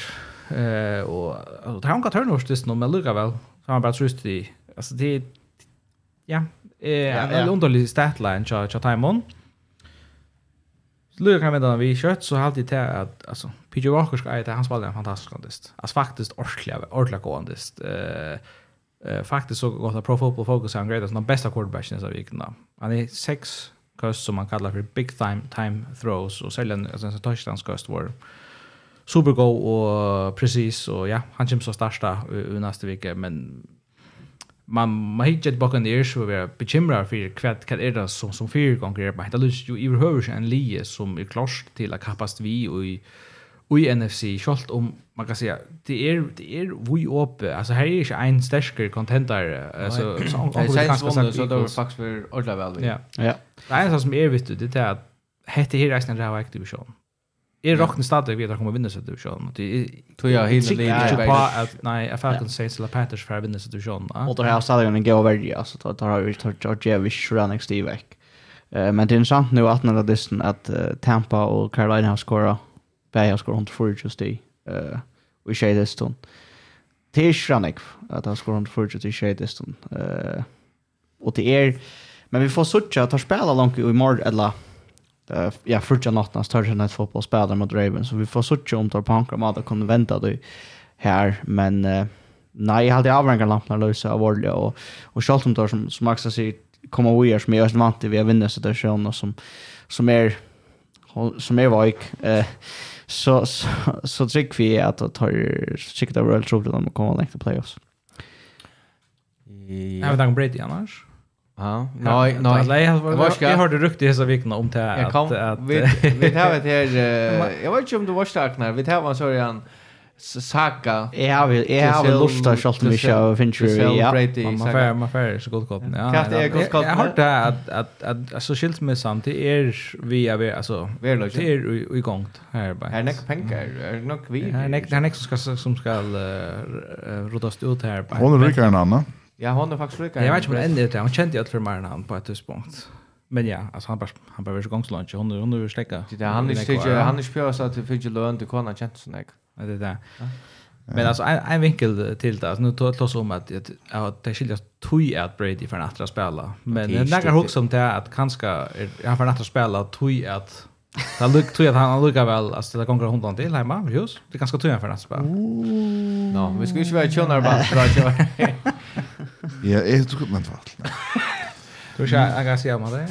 Eh och alltså ta onka turnovers dist nu men lugga väl. Så han bara trust i alltså det ja, eh en underlig statline så så timon. Så lugga med den vi kött så halt det att alltså PJ Walker ska äta hans valde en fantastisk kontest. Alltså faktiskt ordentligt ordentligt kontest. Eh eh faktiskt så gott att Pro Football Focus han grejer som den bästa quarterbacken i veckan. Han är 6 kast som man kallar för big time, time throws och sällan alltså en touchdowns kast var supergo och precis och ja han kommer så starta i nästa vecka men man man hittar ett bakom där så vi bekymrar för kvätt kan är det som som fyra gånger man hittar ju i överhuvud en lie som är klart till att kapast vi och i i NFC, selv om man kan säga det är det är vi uppe. Alltså här är inte en starkare contender alltså så angår ganska sagt så det var faktiskt för ordla väl. Ja. Ja. Det enda som är vittu det är att hette här resten av aktiv division. Är rocken stadig vet att kommer vinna så division. Det tror jag helt lite inte på att nej jag fattar inte Saints eller Panthers för vinna så division. Och då har stadion en gå över alltså då tar vi tar Georgia vi kör nästa. Eh men det är intressant nu att när det är att Tampa och Carolina har skorat bæg han skår 140 sti uh, og i tjejdestun. Det er ikke at han skår 140 just i tjejdestun. Uh, og det er, men vi får suttja at han spela langt i morgen, eller uh, ja, fyrtja natten han større enn et fotballspelare mot Ravens, så vi får suttja om tar pankar hankra mat og kunne venta det her, men uh, nei, jeg hadde avrengar lampene løse av årlig, og, og selv om det som, som Axel sier, komma vi her som er vant til vi har vinnet situasjoner som, som är som är vaik. Eh, så, så, så tryck vi att det tar sikkert över allt troligt om att komma längt till playoffs. Ja. Jag vet inte Brady annars. Ja, nej, nej. Jag har jag har hörde rukt i hela veckan om det att... Jag kom, vi tar det här... Jag vet inte om du var stark när, vi tar en sån Saka. Ja, vi är har lusta skalt mig show venture ja. Man får man får så god koppen. Ja. Kan det god koppen. Jag har det att att att alltså skilt med samtidigt är vi är alltså vi är i gång här bara. Här näck pengar, är nog vi. Här näck här näck ska som ska rotas ut här bara. Hon är rikare än Anna. Ja, hon är faktiskt rikare. Jag vet inte om det ändå det. Hon kände ju att för mer än han på ett tidspunkt. Men ja, alltså han bara han bara vill så gångslunch. Hon hon vill släcka. Det han är han är spjösa att det finns ju lön till kona känns så näck. Det är där. Men alltså en, en vinkel till det. Alltså, nu tar jag om att, att, att det skiljer tog att Brady för en att spela. Men det är också som det att kanske han för en att spela tog att Han luk tror att han lukar väl att ställa gånger hundan till hemma i hus. Det är ganska jag för nästa. Nå, vi ska ju vara tjonar bara för att köra. *laughs* Ja, jag tror man fall. Du ska jag kan säga om det.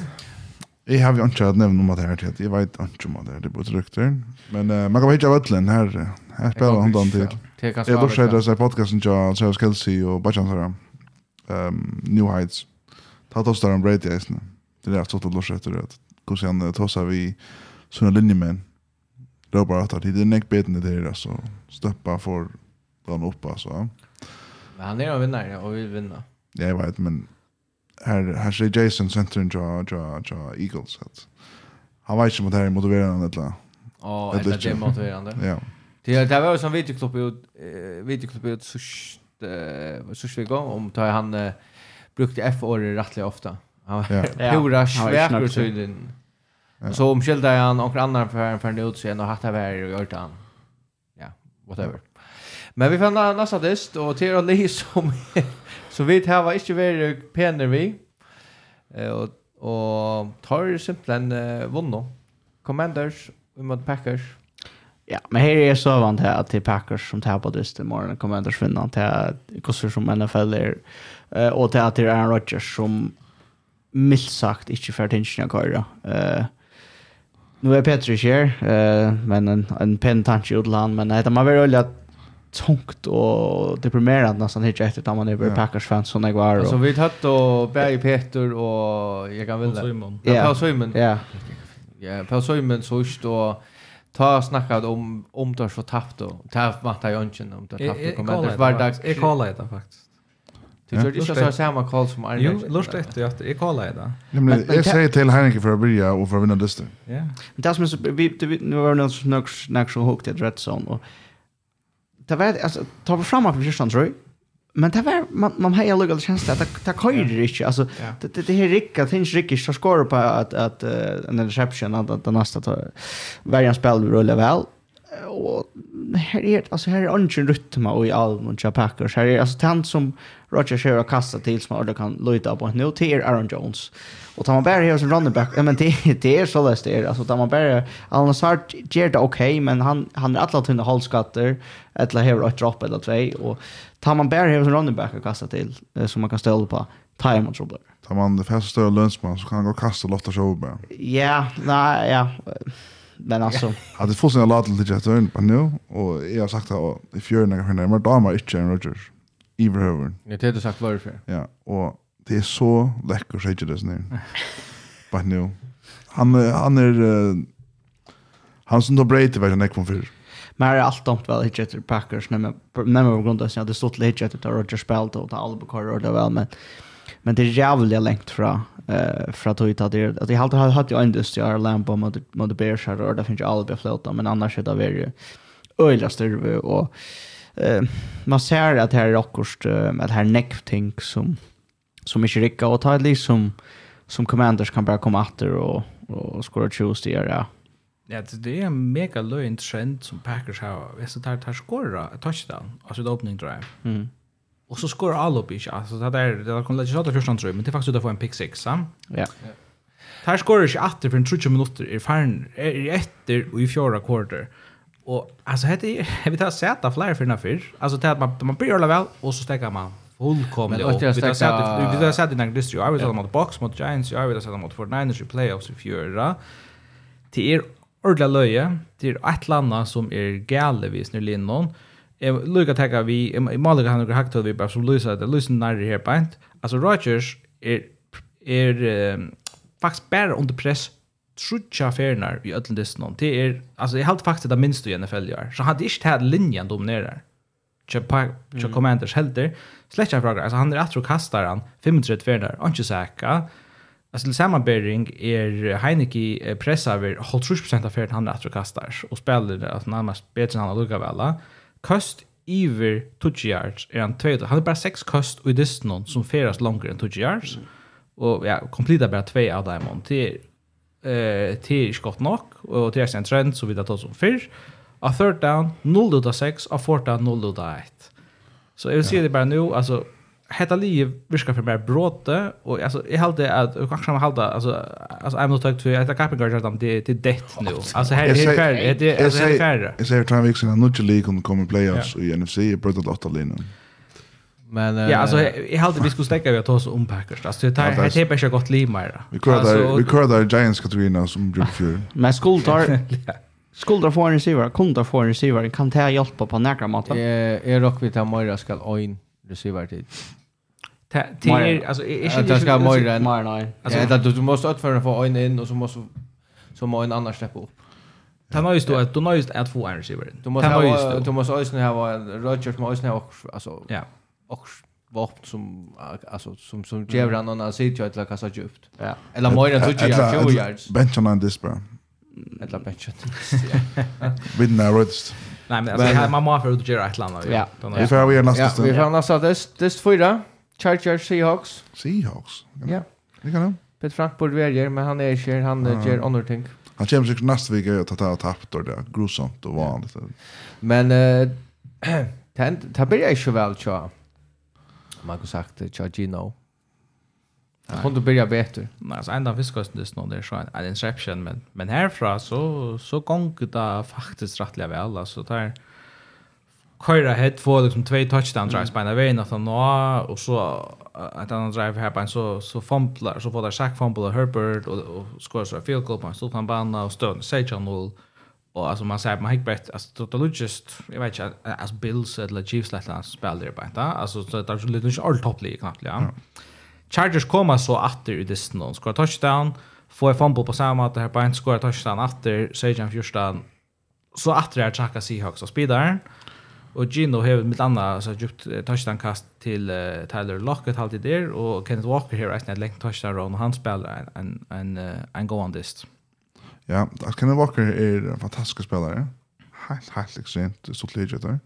Jag har ju inte att nämna om det här till. Jag vet inte om det. Det borde rykter. Men man kan väl hitta vattlen här Jag spelar undan till. Jag duschar det här podcasten jag Travis Kelsey och Bajan Sara. Ehm New Heights. Ta då står en Brady är. Det där stod att duscha efter det. Hur sen tossa vi såna linjemän. Då bara att det är näck beten det där så stöppa för den upp alltså. Men han är en vinnare och vill vinna. Jag vet men här här ser Jason centern ja ja ja Eagles att han vet inte om det här är motiverande eller Ja, eller det är motiverande. Ja. Det det var ju som videoklipp ut videoklipp ut så så svega om tar han uh, brukte F-ordet rättligt ofta. Han gjorde svärt så den. Så omskilde han och annan för för det ut och hatta vär och gjort han. Ja, whatever. Men vi fann nästa dist och till och Lee som så vi här var inte very penner vi. Eh och och tar simpelthen uh, vunno. Commanders mot Packers Ja, men här är så vant här att det är Packers som tar på dyst imorgon kommer ändå försvinna till kostar som NFL är eh och till att det är Aaron Rodgers som milt sagt inte för attention jag kör. Eh nu är Petri här eh men en en pen tanke utland men det man väl att tungt och deprimerande nästan hit efter att man är Packers fans som jag var. Så vi hade och Berg Peter och jag kan väl. Ja, Paul Simon. Ja. Ja, Paul Simon så och ta snackat om om det så tappt då. Ta matta ju inte om det tappt kommer det var dags. Jag kallar det faktiskt. Du gör inte så samma call som Arne. Jo, lust efter jag jag kallar det. Men jag säger till Henrik för att börja och för att vinna listan. Ja. Men det som vi nu var någon snack snack så högt det rätt och Det var alltså ta fram att vi tror jag men det var man man har ju lugat chans att ta köjer inte alltså det det här ricka finns ricka så skor på att att en reception att den nästa tar varje spel rullar väl. Och här är alltså här är ungen rytma och i all och Packers här är alltså tant som Roger Sherry har kastat till som Arda kan luta på nu till Aaron Jones. Och tar man bara här som running back, men det det är så läst det är alltså tar man bara Alan Hazard ger det okej, okay, men han han är alla tunna hållskatter eller här ett drop eller två och tar man bara här som running back och kastar till som man kan ställa på time och trouble. Tar man det fasta större lönsman så kan han gå och kasta lotta show Ja, nej, ja. Men alltså hade fått sina ladel till Jetton på nu och jag har sagt att i fjärna kan hända men damer inte Rogers i behöver. Det har det sagt var varför. Ja, och det är så läckert så inte det snär. But no. Han han är uh, han som då Brady var den kom för. Men är allt dumt väl hit efter Packers när men när man grundar sig att det stod lite efter Roger Spelt och Albuquerque och det väl men men det är jävligt långt från eh för att hitta det att jag alltid har haft ju en dust jag lampa mot mot Bears här och där finns ju Albuquerque flöta men annars är det väl öjla större och eh, man ser att här är också det här neckting som som inte rycker och tar liksom som commanders kan bara komma åter och och skora choose det där. Ja, det är en mega löjlig trend som Packers har. Jag så tar tar skora touchdown, alltså ett opening drive. Mm. Och så skorar Alubi, alltså det där det kommer lägga sig åt första tror men det är faktiskt att få en pick six, va? Ja. Yeah. Yeah. Tar skorar inte åter för en 30 minuter i färn är efter och i fjärde quarter. Och alltså heter jag *laughs* vet att sätta flyer för nåfyr. Alltså det att man man blir alla väl och så stäcker man fullkomligt upp. Vi har sett vi har sett i den distri. Jag vill säga mot box mot Giants, jag vill säga mot 49ers i playoffs i fjärra. Det är ordla löje. Det är ett landa som är galevis nu linnon. Jag lukar täcka vi i Malaga han har hackat vi bara som Luisa det Luisa när det här på. Alltså Rogers är är faktiskt bara under press trutja fernar i öllum någon. Det är alltså jag har faktiskt det minst i NFL gör. Så hade inte här linjen dominerar. Chepa mm. Commanders helter. Släcka fråga. Alltså han är att kastar han 35 fernar. Inte säkra. Alltså till sammanbering är Heineke pressar över 80% av fernar han är att kastar och spelar alltså närmast bättre än han lukar väl. Kost iver 20 yards är han två. Han är bara sex kost och i distan som färas längre än 20 yards. Mm. Och ja, kompletta bara två av dem. Det eh det är gott nog och det är en trend så vi det tar som fyr. A third down 0 ut av 6, a fourth down 0 ut av 1. Så jag vill se det bara nu alltså hetta li viska för mer bråte och alltså jag hade att jag kanske hade alltså alltså I'm not talking to att capping guard dem det det dett nu. *laughs* Alltså här är färre, det är färre. Jag säger två veckor sedan nu till league kommer playoffs i NFC i brötet åtta linjen. Men Ja, alltså jag hade vi skulle stäcka vi att ta oss om Packers. Alltså det här det är bara gott liv mer. Vi kör där, vi kör där Giants kategorierna som brukar för. *laughs* Men skoltar *laughs* Skulda få en receiver, kunda få en receiver, kan ta hjälpa på några måter? är rock vi tar Moira skall ein receiver tid. Det är alltså är inte det ska Moira. Nej. Alltså du måste utföra få en in och så måste så må en annan släppa upp. Ta mig just att du måste att få en receiver. Du måste ha du måste ju ha Rodgers måste ha alltså ja och vapen som alltså som som ger han någon att sitta till kasta djupt. Ja. Eller mer än 20 yards. Benchen on this bro. Eller benchen. Vid när rödst. Nej men alltså man måste för att göra ett land. Ja. Vi får vi nästa stund. Vi får nästa det det fyra. Chargers Seahawks. Seahawks. Ja. Det kan han. Pet Frank borde vara men han är inte han ger andra ting. Han kommer sig nästa vecka att ta tappt och det grusomt och vanligt. Men eh *clears throat* det blir ju väl tjaa man kan sagt Chargino. Han kunde börja bättre. Nej, alltså ända fiskosten det nu det är så en interception men men härifrån så så gånger det faktiskt rättliga väl alltså där köra head få liksom två touchdown drives på ena vägen att han och så att han drive här på en så så fumblar så får där sack fumble Herbert och och skorar så field goal på en stor panna och stön 16-0 Och alltså man säger man hick bett alltså det är just jag vet inte alltså Bills eller Chiefs lätta spelar på inte alltså så det är lite all all topplig knappt ja. Chargers kommer så åter i disten och skorar touchdown får en fumble på samma att det här på en skorar touchdown åter säger Fjörstan så åter är Chaka Seahawks och speedar och Gino har mitt andra så djupt touchdown kast till uh, Tyler Lockett alltid där och Kenneth Walker här är ett längt touchdown och han spelar en en en, en go on dist. Ja, Kenneth Walker är en fantastisk spelare. Helt, helt extremt stort legitär.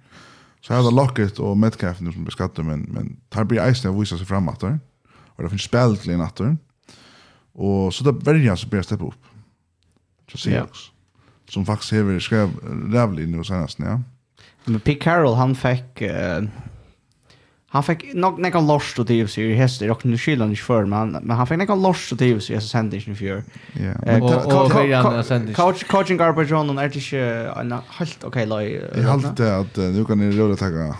Så här har Lockett och Metcalf nu som beskattar, men, men tar blir Eisner visar sig framåt där. Och det finns spel till en natt Och så där väljer han så börjar steppa upp. Så ser jag också. Som faktiskt har skrev rävlig nu senast, ja. Men Pete Carroll, han fick... Uh han fick nog några lost och det så ju hästar och nu skillar inte för men men han fick några lost och det så jag sände inte för. Ja. Coach coaching garbage on och artish en helt okej loj. Jag halt att nu kan ni rulla ta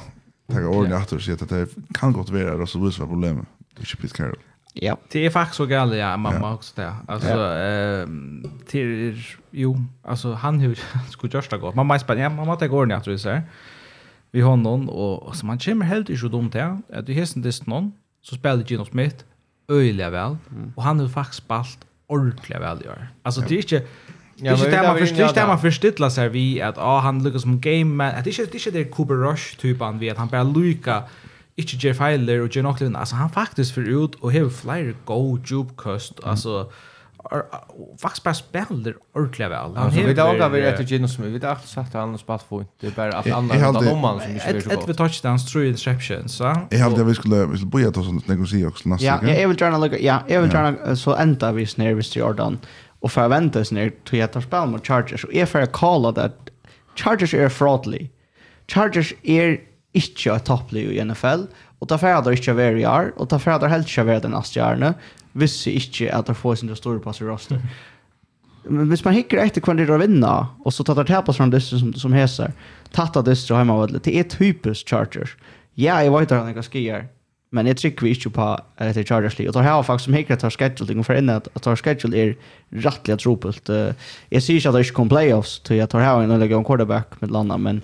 ta ordning att och se att det kan gott vara och så visst var problemet. Det är Pete Carroll. Ja. Det är faktiskt så galet, ja mamma också det. Alltså ehm till jo alltså han hur *laughs* skulle göra gott. Mamma är spännande. Mamma tar ordning att så här vi honom och så man kommer helt inte dumt här att du hessen det någon så spelar Gino Smith öjliga väl och han har faktiskt spalt ordentligt väl gör. Alltså det är inte Ja, det är man förstår, det är man förstilla sig vi att ah han lyckas som game man. Det är inte det är Cooper Rush typen vi att han bara lycka inte ger Heiler och John Ocklin. Alltså han faktiskt för ut och har flera go job cost. Alltså faktiskt bara spelar ordentligt väl. Han vi dag har vi ett Gino Smith. vi har sagt han har spalt fint. Det är bara att andra om man som inte är så bra. Ett touchdowns, tre interceptions, så. Jag hade vi skulle vi skulle börja ta sånt negosi också nästa vecka. Ja, jag vill gärna lägga ja, jag vill gärna så ända vi snär vi Jordan och förvänta oss när till att spela mot Chargers och är för att kalla det Chargers är fraudly. Chargers är inte ett topplag i NFL och ta färder inte vara i år och ta färder helt inte vara den nästa året visste ikke at det får sin store pass i roster. Men hvis man hikker etter hva det er å vinne, og så tar det her på sånn distro som, som heser, tatt av distro hjemme av det, det er typisk Chargers. Ja, jeg vet at han ikke skier, men jeg trykker vi ikke på at det er Chargers Og det her faktisk som hikker at schedule, er scheduled, og for inne at det er scheduled er rettelig tropelt. Jeg sier ikke at det ikke kommer playoffs, til jeg tar her og legger en quarterback med landet, men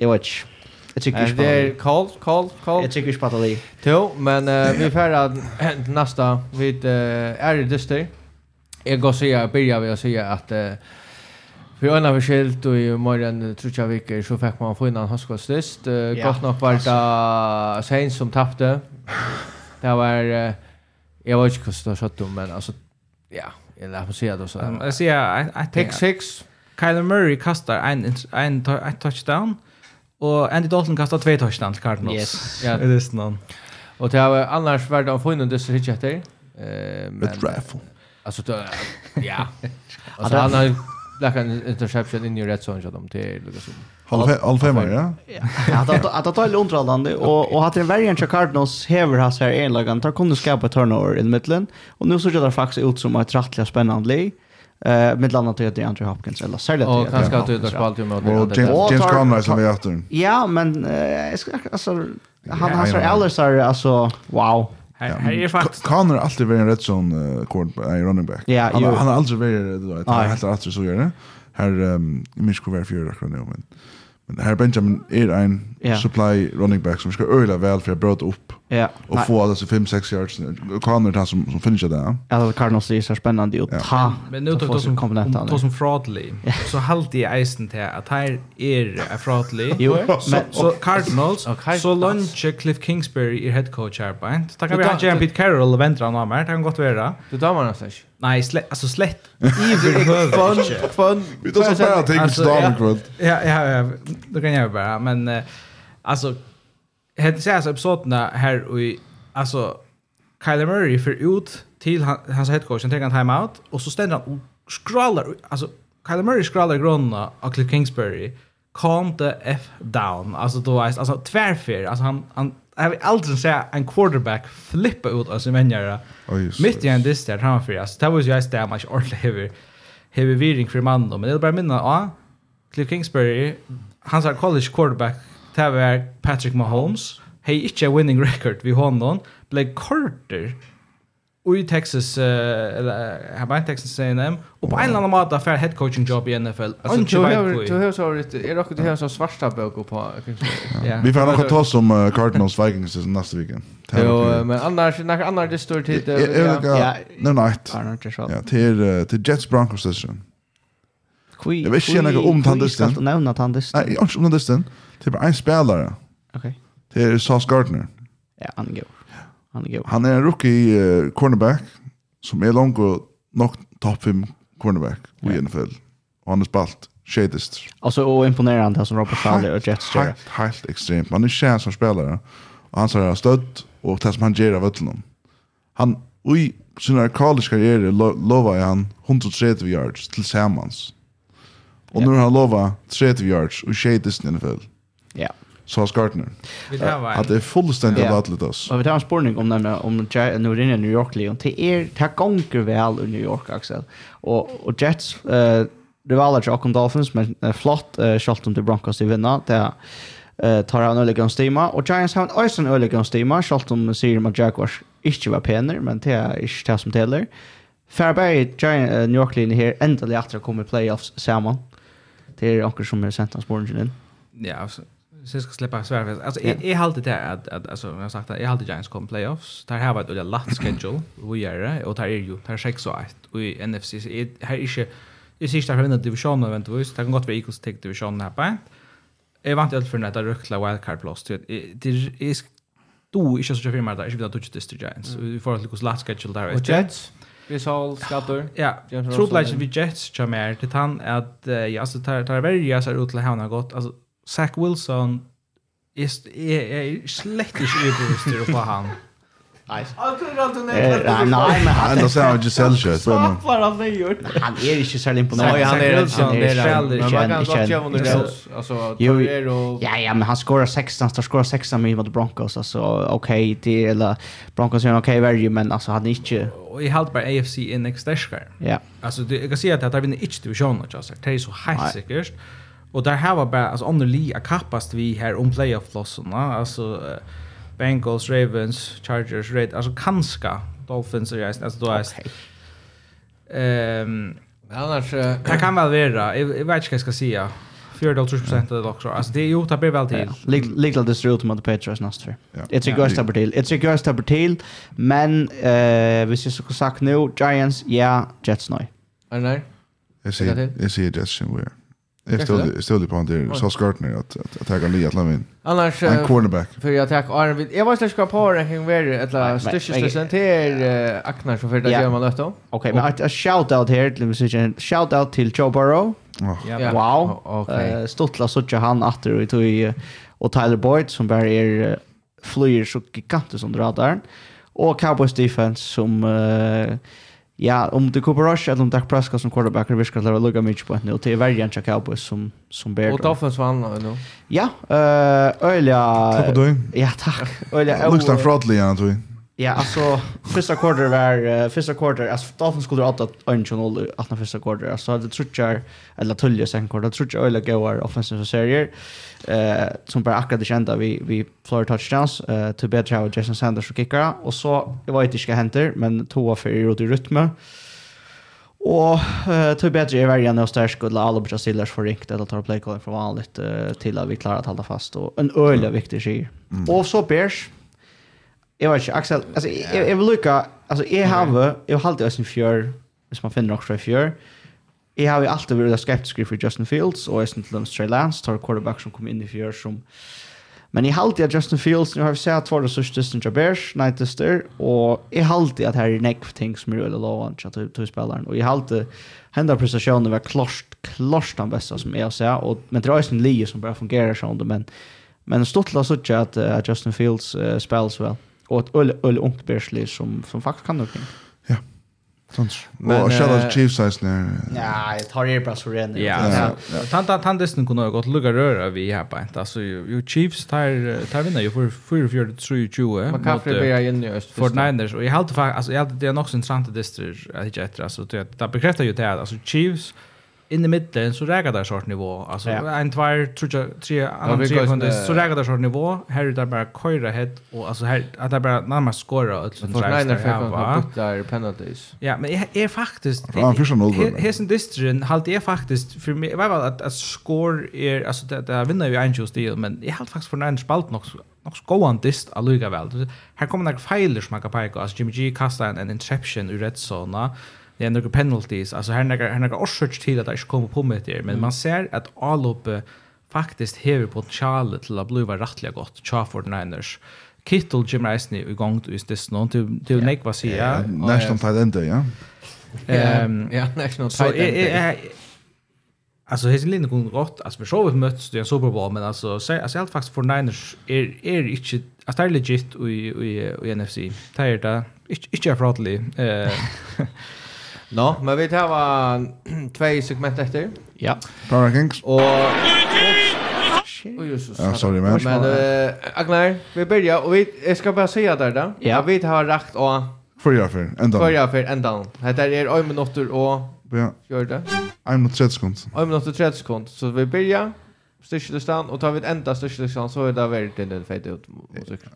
jeg vet ikke. Jag tycker det är Karl Karl Karl. Jag tycker det. Jo, men uh, vi färra nästa vid uh, är det dyster. Jag går säga börjar vi att säga att uh, för en av skilt och i morgon tror jag veckor så fick man få innan handskottstest. Uh, ja, gott nog var det Sein som tappte. Det var uh, jag vet inte hur det skott men alltså ja, jag lär mig säga det så. Jag säger I, I think six Kyler Murray kastar en en touchdown. Och Andy Dalton kastar två touchdowns till Cardinals. Yes. Ja. Det är någon. Och det har annars varit av funnen det så hit jag. Eh men raffle. Alltså det ja. *laughs* Alltså han har lagt en interception in i red zone så de till fem Halvfemmar, ja? Att det är underhållande och att det är värjan till Cardinals häver hans här enlagan tar kunde skapa turnover i mitten och nu så ser det faktiskt ut som ett rättliga spännande liv. Eh med landa till det Hopkins eller särskilt det. Och kanske att det där kvalitet med det. James Conner som vi efter. Ja, men alltså han han så Ellers är alltså wow. Här är faktiskt Conner alltid varit en rätt sån quarterback running back. Han har alltid varit han har helt Arthur så gör det. Här minns var för akkurat nu men men här Benjamin är en supply running back som ska öla väl för att bråta upp. Ja. Och få alltså 5 6 yards. Connor tar som som finisher där. Ja, det Cardinals är så spännande att ta. Men nu tog då som komponenter. Tog som fraudly. Så halt i eisen till att här är fraudly. Jo, *laughs* men så Cardinals så lunch Cliff Kingsbury är head coach här på. Tack vi har Jeremy Carroll och väntar han mer. Det kan gott vara. Du tar nästan. Nej, slett, alltså slett. Iver fun fun. Vi tar så bara ting stamkvart. Ja, ja, ja. Det kan jag bara, men alltså hade så här episoderna här i alltså Kyler Murray för ut till han, hans head coach, han tar en timeout och så ständer han och scrollar alltså Kyler Murray scrollar grunna av Cliff Kingsbury calm the f down alltså då är alltså tvärfer. alltså han han jag vill aldrig säga en quarterback flippa ut av sin vänjare oh, mitt i en dist där framför alltså det var ju just det man inte ordentligt hever. Hever viring för man då men det är bara minna ja Cliff Kingsbury hans college quarterback det var Patrick Mahomes, hei ikke winning record vid honom, ble korter i Texas, uh, eller här bare Texas A&M, Och på en eller annan måte affär head coaching job i NFL. Altså, du har du har så rett, er dere du har så svarta bøk på. Ja. Vi får nok ta om Cardinals Vikings nästa vecka. Jo, men annars när annars det står tid. Ja, nej. Ja, till till Jets Broncos session. Kvi, jeg vet ikke noe om tandisten. Kvi skal nevne tandisten? Nei, ikke om tandisten. Det er bare en spelare. Ok. Det er Sauce Gardner. Ja, han er god. Han er god. Han er en rookie uh, cornerback, som er langt och nok topp 5 cornerback i NFL. Og han er spalt shadest. Alltså och imponerande som Robert Farley och Jets gör. Helt, helt extremt. Man är kär som spelare. Och han har stöd och det som han ger av ötlen. Han, i sin college karriär lovar han 130 yards tillsammans. Och nu har han lovat 30 yards och shit i NFL. Ja. Så har Skartner. Att det är fullständigt avvattlet oss. Och vi tar en spårning om nämligen om nu rinner New York Leon. Det er, det här gånger väl i New York Axel. Och, och Jets, eh, det var alla Jock Dolphins, men flott, uh, kjallt om till Broncos i vinna. Det eh tar han öliga stima och Giants har en ösen öliga stima skalt om ser man Jaguars inte var penner men det är inte det som teller. Fairbury Giant New York linje här äntligen åter kommer playoffs samman det är också som är sent hans borgen in. Ja, alltså så ska släppa svär. Alltså jag jag håller det att att alltså jag har sagt att jag håller Giants kom playoffs. Där har varit ett lätt schedule. Vi är det och där är ju där 6 och 1 och i NFC så är här inte Jag ser inte att divisionen eventuellt, det kan gott vara Eagles take divisionen här på. Jag vant alt för att rökla wildcard plus. Det är Jeg sto ikke så kjøy firma där. Jag vill att du ikke Giants. Vi får alt lukkos lat schedule där. Och Jets? Chris Hall, Skatter. Ja, trobladgen vi Jets kommer til han at ja, altså, tar, tar verja seg ut til har gått Altså, Zach Wilson er, er, er slett ikke utbevist til å få han. Nej. Han kunde inte nej. Men han ändå så har Giselle kört. Så vad han har gjort. Han är inte så imponerad. Nej, han är inte han är själv inte. Men man kan göra under det. Alltså Torreira och Ja, ja, men han skorar 16, han skorar 16 mot Broncos alltså okej, det eller Broncos är okej värre men alltså han är inte och i halt bara AFC index starkare. Ja. Alltså det jag kan se att det vinner inte divisionen just sagt. Det är så helt säkert. Och där har bara alltså under Lee a kapast vi här om playoff lossarna alltså uh, Bengals, Ravens, Chargers, Raiders, alltså kanske Dolphins och Jason, alltså då är Ehm annars *clears throat* det kan väl vara. Jag vet inte vad jag ska säga. 4,5% av det också. Alltså det är ju tar väl till. Lite det ser ut mot Patriots nästa för. Jag tycker jag stäpper till. Jag tycker jag stäpper till. Men eh vi ska sagt nu Giants, ja, Jets nej. Eller nej? Jag ser jag ser Jets som we're. Jag ställde på han till Sauce Gardner att, att, att tagga Lee att lämna in. Annars... En cornerback. För jag tack Arne vid. Jag var ska på den kring värre ett styrkestösen till Aknar som för det gör man då. Okej, men ett shout-out här till musiken. Shout-out till Joe Burrow. Wow. Stottla såg han åter och tog och Tyler Boyd som bara är flyger så gigantiskt under radaren. Och Cowboys defense som... Uh, Ja, om det Cooper Rush eller om Dak Prescott som quarterback är visst att lugga mycket på nu till varje Jack Cowboys som som ber. Och Dolphins vann nu. Ja, eh öliga. Tack Ja, tack. Öliga. Looks like fraudly, jag tror. Ja, alltså första quarter var uh, första quarter alltså Dolphins skulle ha åtta Orange noll när första quarter. Alltså det trutchar eller tulja sen quarter trutchar eller goar offensive serier. Eh som bara akkurat det kända vi vi flyr touchdowns eh till bättre av Jason Sanders och kickar och så det var inte ska hända men två för i rytme. Och eh till bättre är varje när stark skulle alla bra stillers för rikt eller tar play call för vanligt till att vi klarar att hålla fast och en öle viktig skier. Och så Bears Jag vet inte, Axel, alltså jag, jag vill lycka, alltså jag har, jag har alltid en fjör, hvis man finner också en fjör, Jag har ju alltid varit skeptisk för Justin Fields, och jeg synes til Trey Lance, tar quarterback som kom in i fjör som... Men jag har alltid att Justin Fields, nu har vi sett for det sørste Justin Jabers, och jag jeg att här her er nekk ting som er veldig att til, spelaren. Och jag har alltid hända prestasjonen var klart, klart den bästa som jag har Och, men det är også en lije som bara fungerar sånn, men, men stort så att uh, Justin Fields uh, spiller så väl. Well och ett öl öl ungt Bersley som som faktiskt kan någonting. Ja. Sånt. Men och Shadow Chiefs size när. Ja, jag tar er bara så ren. Ja. Tant tant tant dessen kunde gått lugga röra vi här på. Alltså ju Chiefs tar tar vinner ju för 4-4-3-20. Man kan för förbära in i öst. För Niners och jag hade faktiskt alltså jag hade det är nog så intressant det där att hitta efter alltså det bekräftar ju det alltså Chiefs in i mitten så räcker det sort nivå. Alltså ja. en två tre jag tre andra tre kunde så räcker det sort nivå. Här är det bara köra head och alltså här att det bara när man skorar och sånt så här va? där penalties. Ja men är är faktiskt ja för sån hesen distrin halt är faktiskt för mig vad att att score är alltså det där vinner ju angels deal det men jag halt faktiskt för en spalt nog nog skoan dist alluga väl. Här kommer några fejler som man kan peka alltså Jimmy G kastar en interception ur rätt zona det är några penalties alltså här några här några orsak till att det inte kommer på med det men mm. man ser att alloppe faktiskt har potential till att bli rättliga gott Crawford Niners Kittel Jim Rice i gång till just det någon till till Nick vad säger jag nästan talent ja ehm ja nästan talent Alltså hesen linje går rätt. Alltså vi såg ett möts det är Super Bowl men alltså säg alltså helt faktiskt för Niners är är inte att det är legit i i i NFC. Tired där. Inte inte fraudly. Eh *laughs* *laughs* No, men vi tar två segment efter. Ja. Power Kings. Och Oj Jesus. Ja, sorry man. Men eh Agnar, vi börjar och vi jag ska bara säga där då. Ja. Vi har rakt och Förra för ändan. Förra för ända. Det är 1 minuter och Ja. Gör det. 1 minut 30 sekunder. 1 minut 30 sekunder. Så vi börjar styrkelistan och tar vi ett enda styrkelistan så är det väldigt en del fejt ut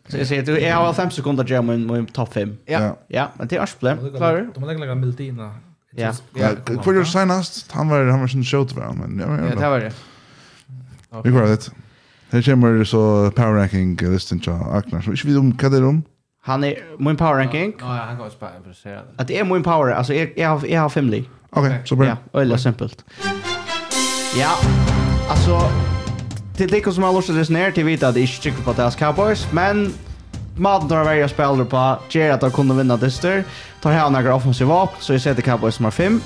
Så jag säger att jag har fem sekunder att göra min, min topp fem. Ja. Ja, men det är arsproblem. Klarar du? De har lägga Mildina. Ja. Ja, för gjorde senast? Han var han var sin show till men ja, det var det. Vi går det. Här kommer så power ranking listan till Aknar. Så vi om vad det är om? Han är min power ranking. Ja, han går spara för sig. Att det är min power, alltså jag jag har jag har family. Okej, så bra. Ja, eller simpelt. Ja. Alltså till det som har lust att resonera till vita att det inte tycker på Dallas Cowboys, men maten tar varje spelare på, ger att de kunde vinna dyster, tar här några offensiva vapen, så jag sätter Cowboys nummer 5.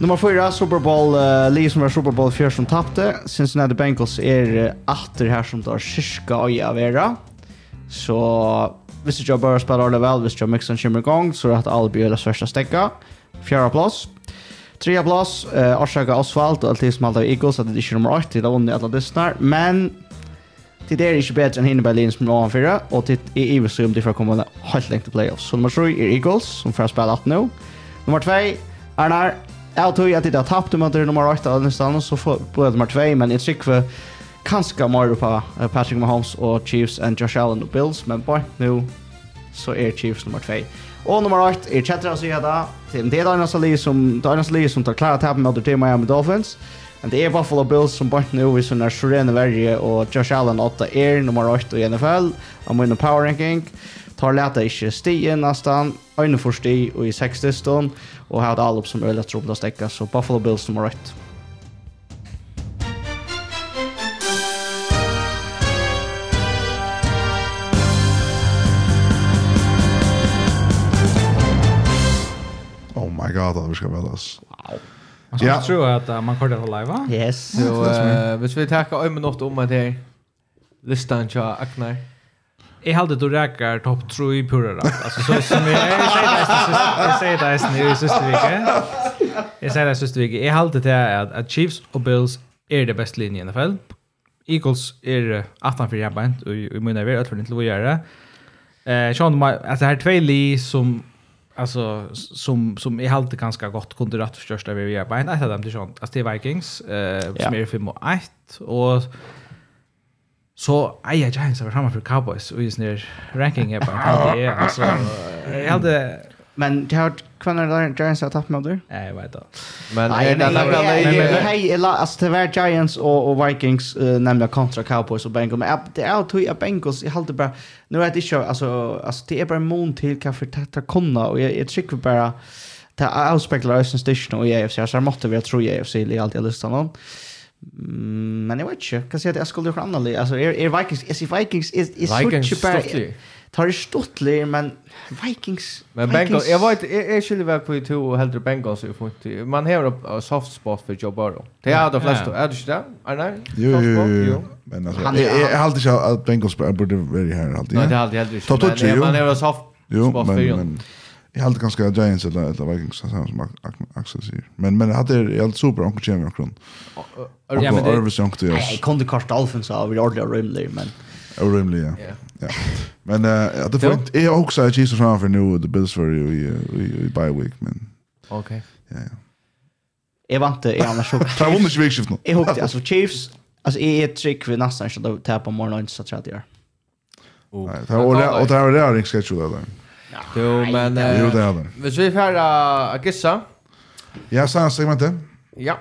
Nummer 4, Super Bowl, uh, Lee som var Super Bowl 4 som tappte. Cincinnati Bengals är åter här som tar kyrka och jag vera. Så visst jag bara spelar det väl, visst jag mixar en kymmer igång, så att alla blir det svärsta stäcka. Fjärde plats. Trea plås, uh, Orsaka Oswald og Altis Malta Eagles, at det ikke er nummer 8, det er vunnet alle distnar, men det er ikke bedre enn hinne Berlin som er fyra, og det er iverstøy om de får komme helt lengt til playoffs. Så nummer 3 er Eagles, som får spille 18 nå. Nummer 2, Arnar, jeg tror at det har tapt om at det er nummer 8 av denne så får både nummer 2, men jeg tror trykker kanskje mer på Patrick Mahomes og Chiefs and Josh Allen og Bills, men bare nå så er Chiefs nummer 2. Og nummer 8 er Chetra, sier jeg da, till. Det är annars liv som det är annars som tar klara tappen mot det Miami Dolphins. Men det är Buffalo Bills som bort nu vi såna Serena Verge och Josh Allen 8 är nummer 8 i NFL. Om vinner power ranking tar lätta inte stien nästan en försti och i 60 stund och har det allt som ölet tror på att stäcka så Buffalo Bills nummer 8. gatan vi ska väl Wow. Man ska ja. tro att uh, man kör det live va? Yes. Så so, uh, hvis vi tackar en minut om att det listan tja Agnar. Jag hade då räkar topp 3 i pura. Alltså så som jag säger det är nu i sista veckan. Jag säger det sista veckan. Jag hade det att, att Chiefs och Bills är det bästa linjen i NFL. Eagles är 18 för jävligt och i mina är vi för inte att göra. Eh, Sean, alltså här två li som alltså som som är helt ganska gott kunde rätt förstörsta vi är på en av dem till sånt. Alltså det Vikings eh som är 5 och 1 och så aj jag Giants var framme för Cowboys. Och just när ranking är på det är alltså jag hade men det har Kvann är Giants har tappat med dig? Nej, jag vet inte. Men nej, nej, nej, nej, nej, alltså det var Giants och, och Vikings uh, nämligen kontra Cowboys och Bengals. Men det är att jag Bengals, jag håller bara, nu är det inte, alltså, alltså det är bara en mån till kanske tätta konna och jag, jag tycker bara, det är avspeklar Östens Dishon och EFC, så jag måste väl tro EFC i allt jag lyssnar någon. Men jag vet inte, kan säga att jag skulle göra annorlunda. Alltså, är Vikings, är Vikings, är är Vikings så Vikings, tar det stuttlig men Vikings Men Bengals jag vet är skulle väl på två och hellre Bengals i fot. Man har en soft spot för Joe Burrow. Det är de flesta. Är det inte? Är det? Jo jo. jo. Men alltså jag har alltid att Bengals borde vara här alltid. Nej, det har alltid helt jo. Man har en soft spot för Jag hade ganska Giants eller eller Vikings samma som Axel säger. Men men hade jag helt super onkel Jamie Kron. Ja men det är ju onkel. Jag kunde kasta Dolphins av i ordliga rymlig men. Orimlig, ja. Ja. Men eh uh, det får inte är också att Jesus framför nu the Bills för i i bye week men. Okej. Okay. Ja ja. Jag vant jag annars så. Ta vunnit ju vikskift nu. Jag hoppas alltså Chiefs alltså är ett trick vi nästan så då tar på morgonen så tror jag det gör. Nej, det var och det var det ring sketch då. Jo men Jo det är det. Vi ska här att gissa. Ja, så segmentet. Ja.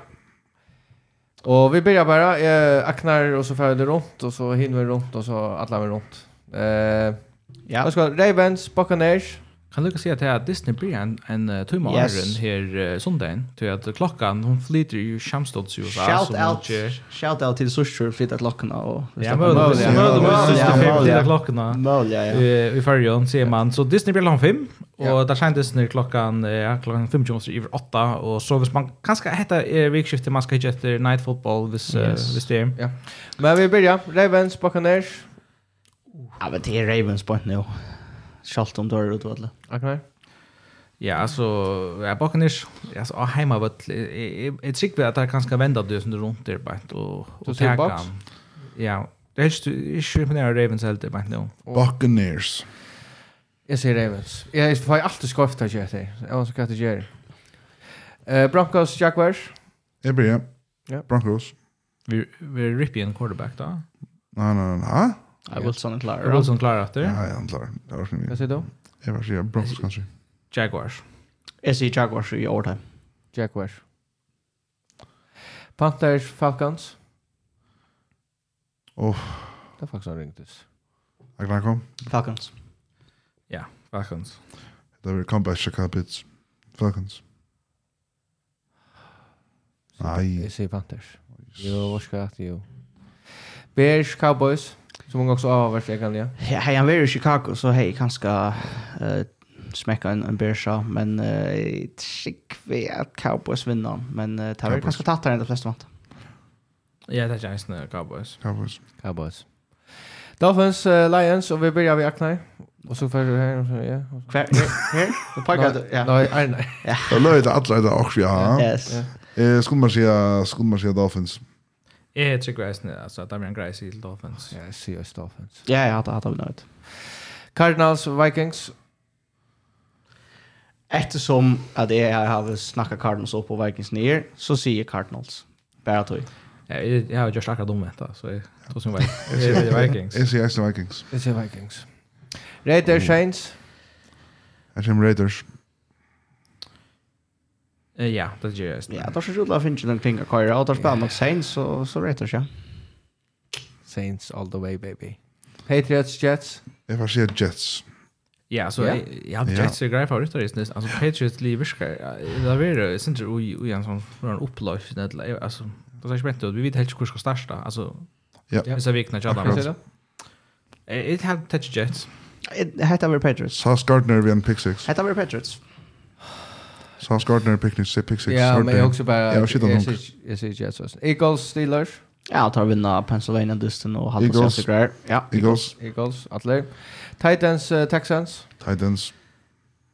Och vi börjar bara eh, Aknar och så färdig runt och så hinner vi runt och så alla vi runt. Eh, ja. Ska Ravens, Buccaneers. Kan du se att det Disney blir en, en uh, timme yes. här uh, söndagen. Till att klockan, hon flyter ju skamstånds så Shout out, shout out till Sushur flyttar klockorna. Och, ja, möjligt. Möjligt. Möjligt. Flyttar klockorna. Möjligt, ja. I färgen ser man. Så Disney blir lång film. Och där kändes Disney klockan, ja, klockan 15 över 8. Och så hvis man kanske heter eh, vikskiftet, man ska hitta efter night football, vis yes. vis det. Ja. Men vi börjar. Ravens, Buccaneers. Ja, men det är Ravens point nu. Schalt om dörr ut alla. Okej. Ja, alltså jag bakar nis. Alltså ah hemma vad ett trick vet att kanske vända det sen runt där bara och och tacka. Ja, det är ju ju på när Ravens helt det bara nu. Buccaneers. Jag säger Ravens. Jag får alltid skoft att jag säger. Jag ska ta Jerry. Eh Broncos Jaguars. Jag börjar. ja. Broncos. Vi vi ripper en quarterback då. Nej, nej, nej. Ja, Wilson är klar. Wilson klar efter. Ja, ja, han klar. Det var Vad säger du? Jag var säger Broncos kanske. Jaguars. Jag säger Jaguars i overtime. Jaguars. Panthers Falcons. Oh. Det faktiskt har ringt oss. Jag kan kom. Falcons. Ja, Falcons. Det blir comeback Chicago Bears. Falcons. Nej. Jag säger Panthers. Jo, vad ska jag Jo. Bears Cowboys. Som hon också avvärst jag kan ja. Hej, han var i Chicago så hej kanske eh smäcka en en börsa men eh skick vi att Cowboys vinner men eh tar kanske tattar den de flesta vant. Ja, det är Giants nu Cowboys. Cowboys. Cowboys. Dolphins uh, Lions och vi börjar vid Aknai. Och så för här och så ja. Kvar här. Då packar du ja. Nej, nej. Ja. Då löjde alla det också ja. Yes. Eh skulle man säga skulle man säga Dolphins. Jeg tror greisene, altså, at det blir en greis i Dolphins. Ja, jeg sier også Dolphins. Ja, ja, det hadde vi nøyt. Cardinals, Vikings. Eftersom at jeg har snakket Cardinals opp og Vikings ned, så sier Cardinals. Bare tog. Ja, jeg, jeg har jo gjort akkurat om dette, så jeg tror som Vikings. *laughs* Jeg sier Vikings. Jeg sier Vikings. Raiders, Saints. Jeg sier Raiders. Raiders ja, det gjør jeg. Ja, det er så rolig å finne noen ting å køyre, og det er spennende nok Saints, så, så rett og slett. Saints all the way, baby. Patriots, Jets? Jeg får si Jets. Ja, så ja, jag jag har Jets är grej favoritter det nästan alltså Patriots lever ska det var det. Syns ju ju en sån en upplös det alltså det är spänt vi vet helt hur ska starta. Alltså ja. så vi knä jobba det it have touch Jets. It hade varit Patriots. Sauce Gardner vi en pick six. Hade varit Patriots. Så han skår när pick six pick six. Ja, men jag också bara jag ser Jets så. Eagles Steelers. Ja, tar vinna Pennsylvania Dustin och halva sig segrar. Ja, Eagles. Eagles Atler. Titans uh, Texans. Titans.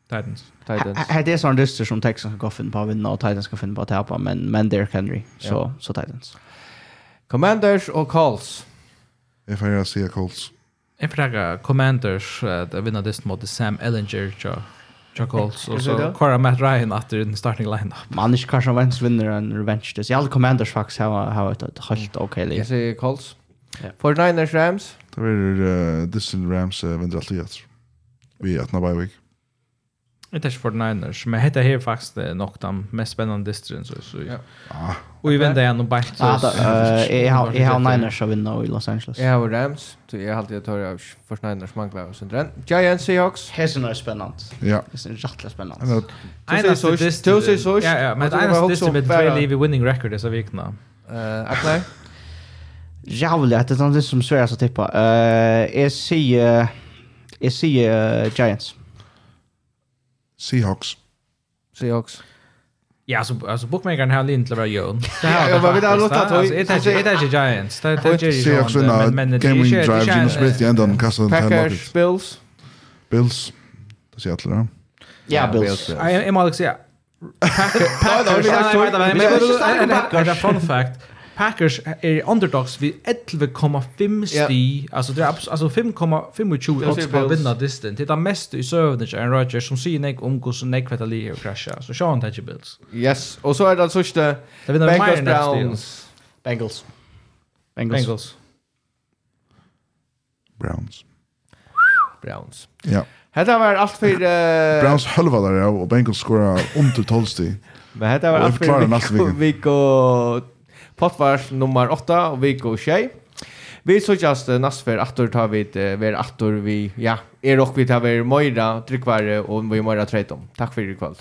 Titans. Titans. Här det är sån dyster som Texans ska finna på att vinna och Titans ska finna på att tappa, men men Derrick Henry. Så så Titans. Commanders och Colts. Jag får säga Colts. Jag frågar Commanders att vinna dysten mot Sam Ellinger. Chuck Holtz och så Cora Matt Ryan efter den starting lineup. Man är kanske Wentz vinner en revenge. Det är alla commanders faktiskt har har ett helt okej liv. Jag säger Colts. För Niners Rams. Det är det Rams uh, vinner alltid. Vi är att när bye week. Det är för Niners, men hetta här faktiskt nog de mest spännande distrikten så så. Ja. Och vi vänder igen och bakt så. Jag har jag har Niners så vinner i Los Angeles. Jag har Rams, så jag har alltid tar jag för Niners manglar och sen Giants Seahawks. Hesen är spännande. Ja. Det är jättelig spännande. Ena så så så. Ja ja, men ena distrikt med två live winning record så vikna. Eh, Atlanta. Jävligt det är något som svär så tippa. Eh, jag säger jag säger Giants. Seahawks. Seahawks. Ja, alltså alltså bookmakern har lint lever Jon. Ja, vad vill jag låta ta? Det är det är Giants. Det är ju Seahawks men men det är ju drive Gino Smith i ändan kastar kassan till Packers Bills. Bills. Det ser alla. Ja, Bills. Jag är Alex ja. Packers. Packers. Men det är fun fact. Packers är underdogs vid 11,5 sti. Ja. Alltså det är alltså 5,25 odds på att vinna distan. Det är det mest i sövnen till Aaron Rodgers som säger nek om hur nek vet att ligga och krascha. Så Sean Tedger Bills. Yes, och så är det alltså inte Bengals Browns. Bengals. Bengals. Bengals. Browns. Browns. Ja. Hetta var allt för uh... Browns halvalar och Bengals skora under 12 sti. Men hetta var allt för vi och Pottvars nummer 8 og vi og Tjej. Vi nästa för att tar vi uh, vi attor vi, ja, er och vi tar vi Moira, tryckvare och vi Moira Treitom. Takk for i kvöld.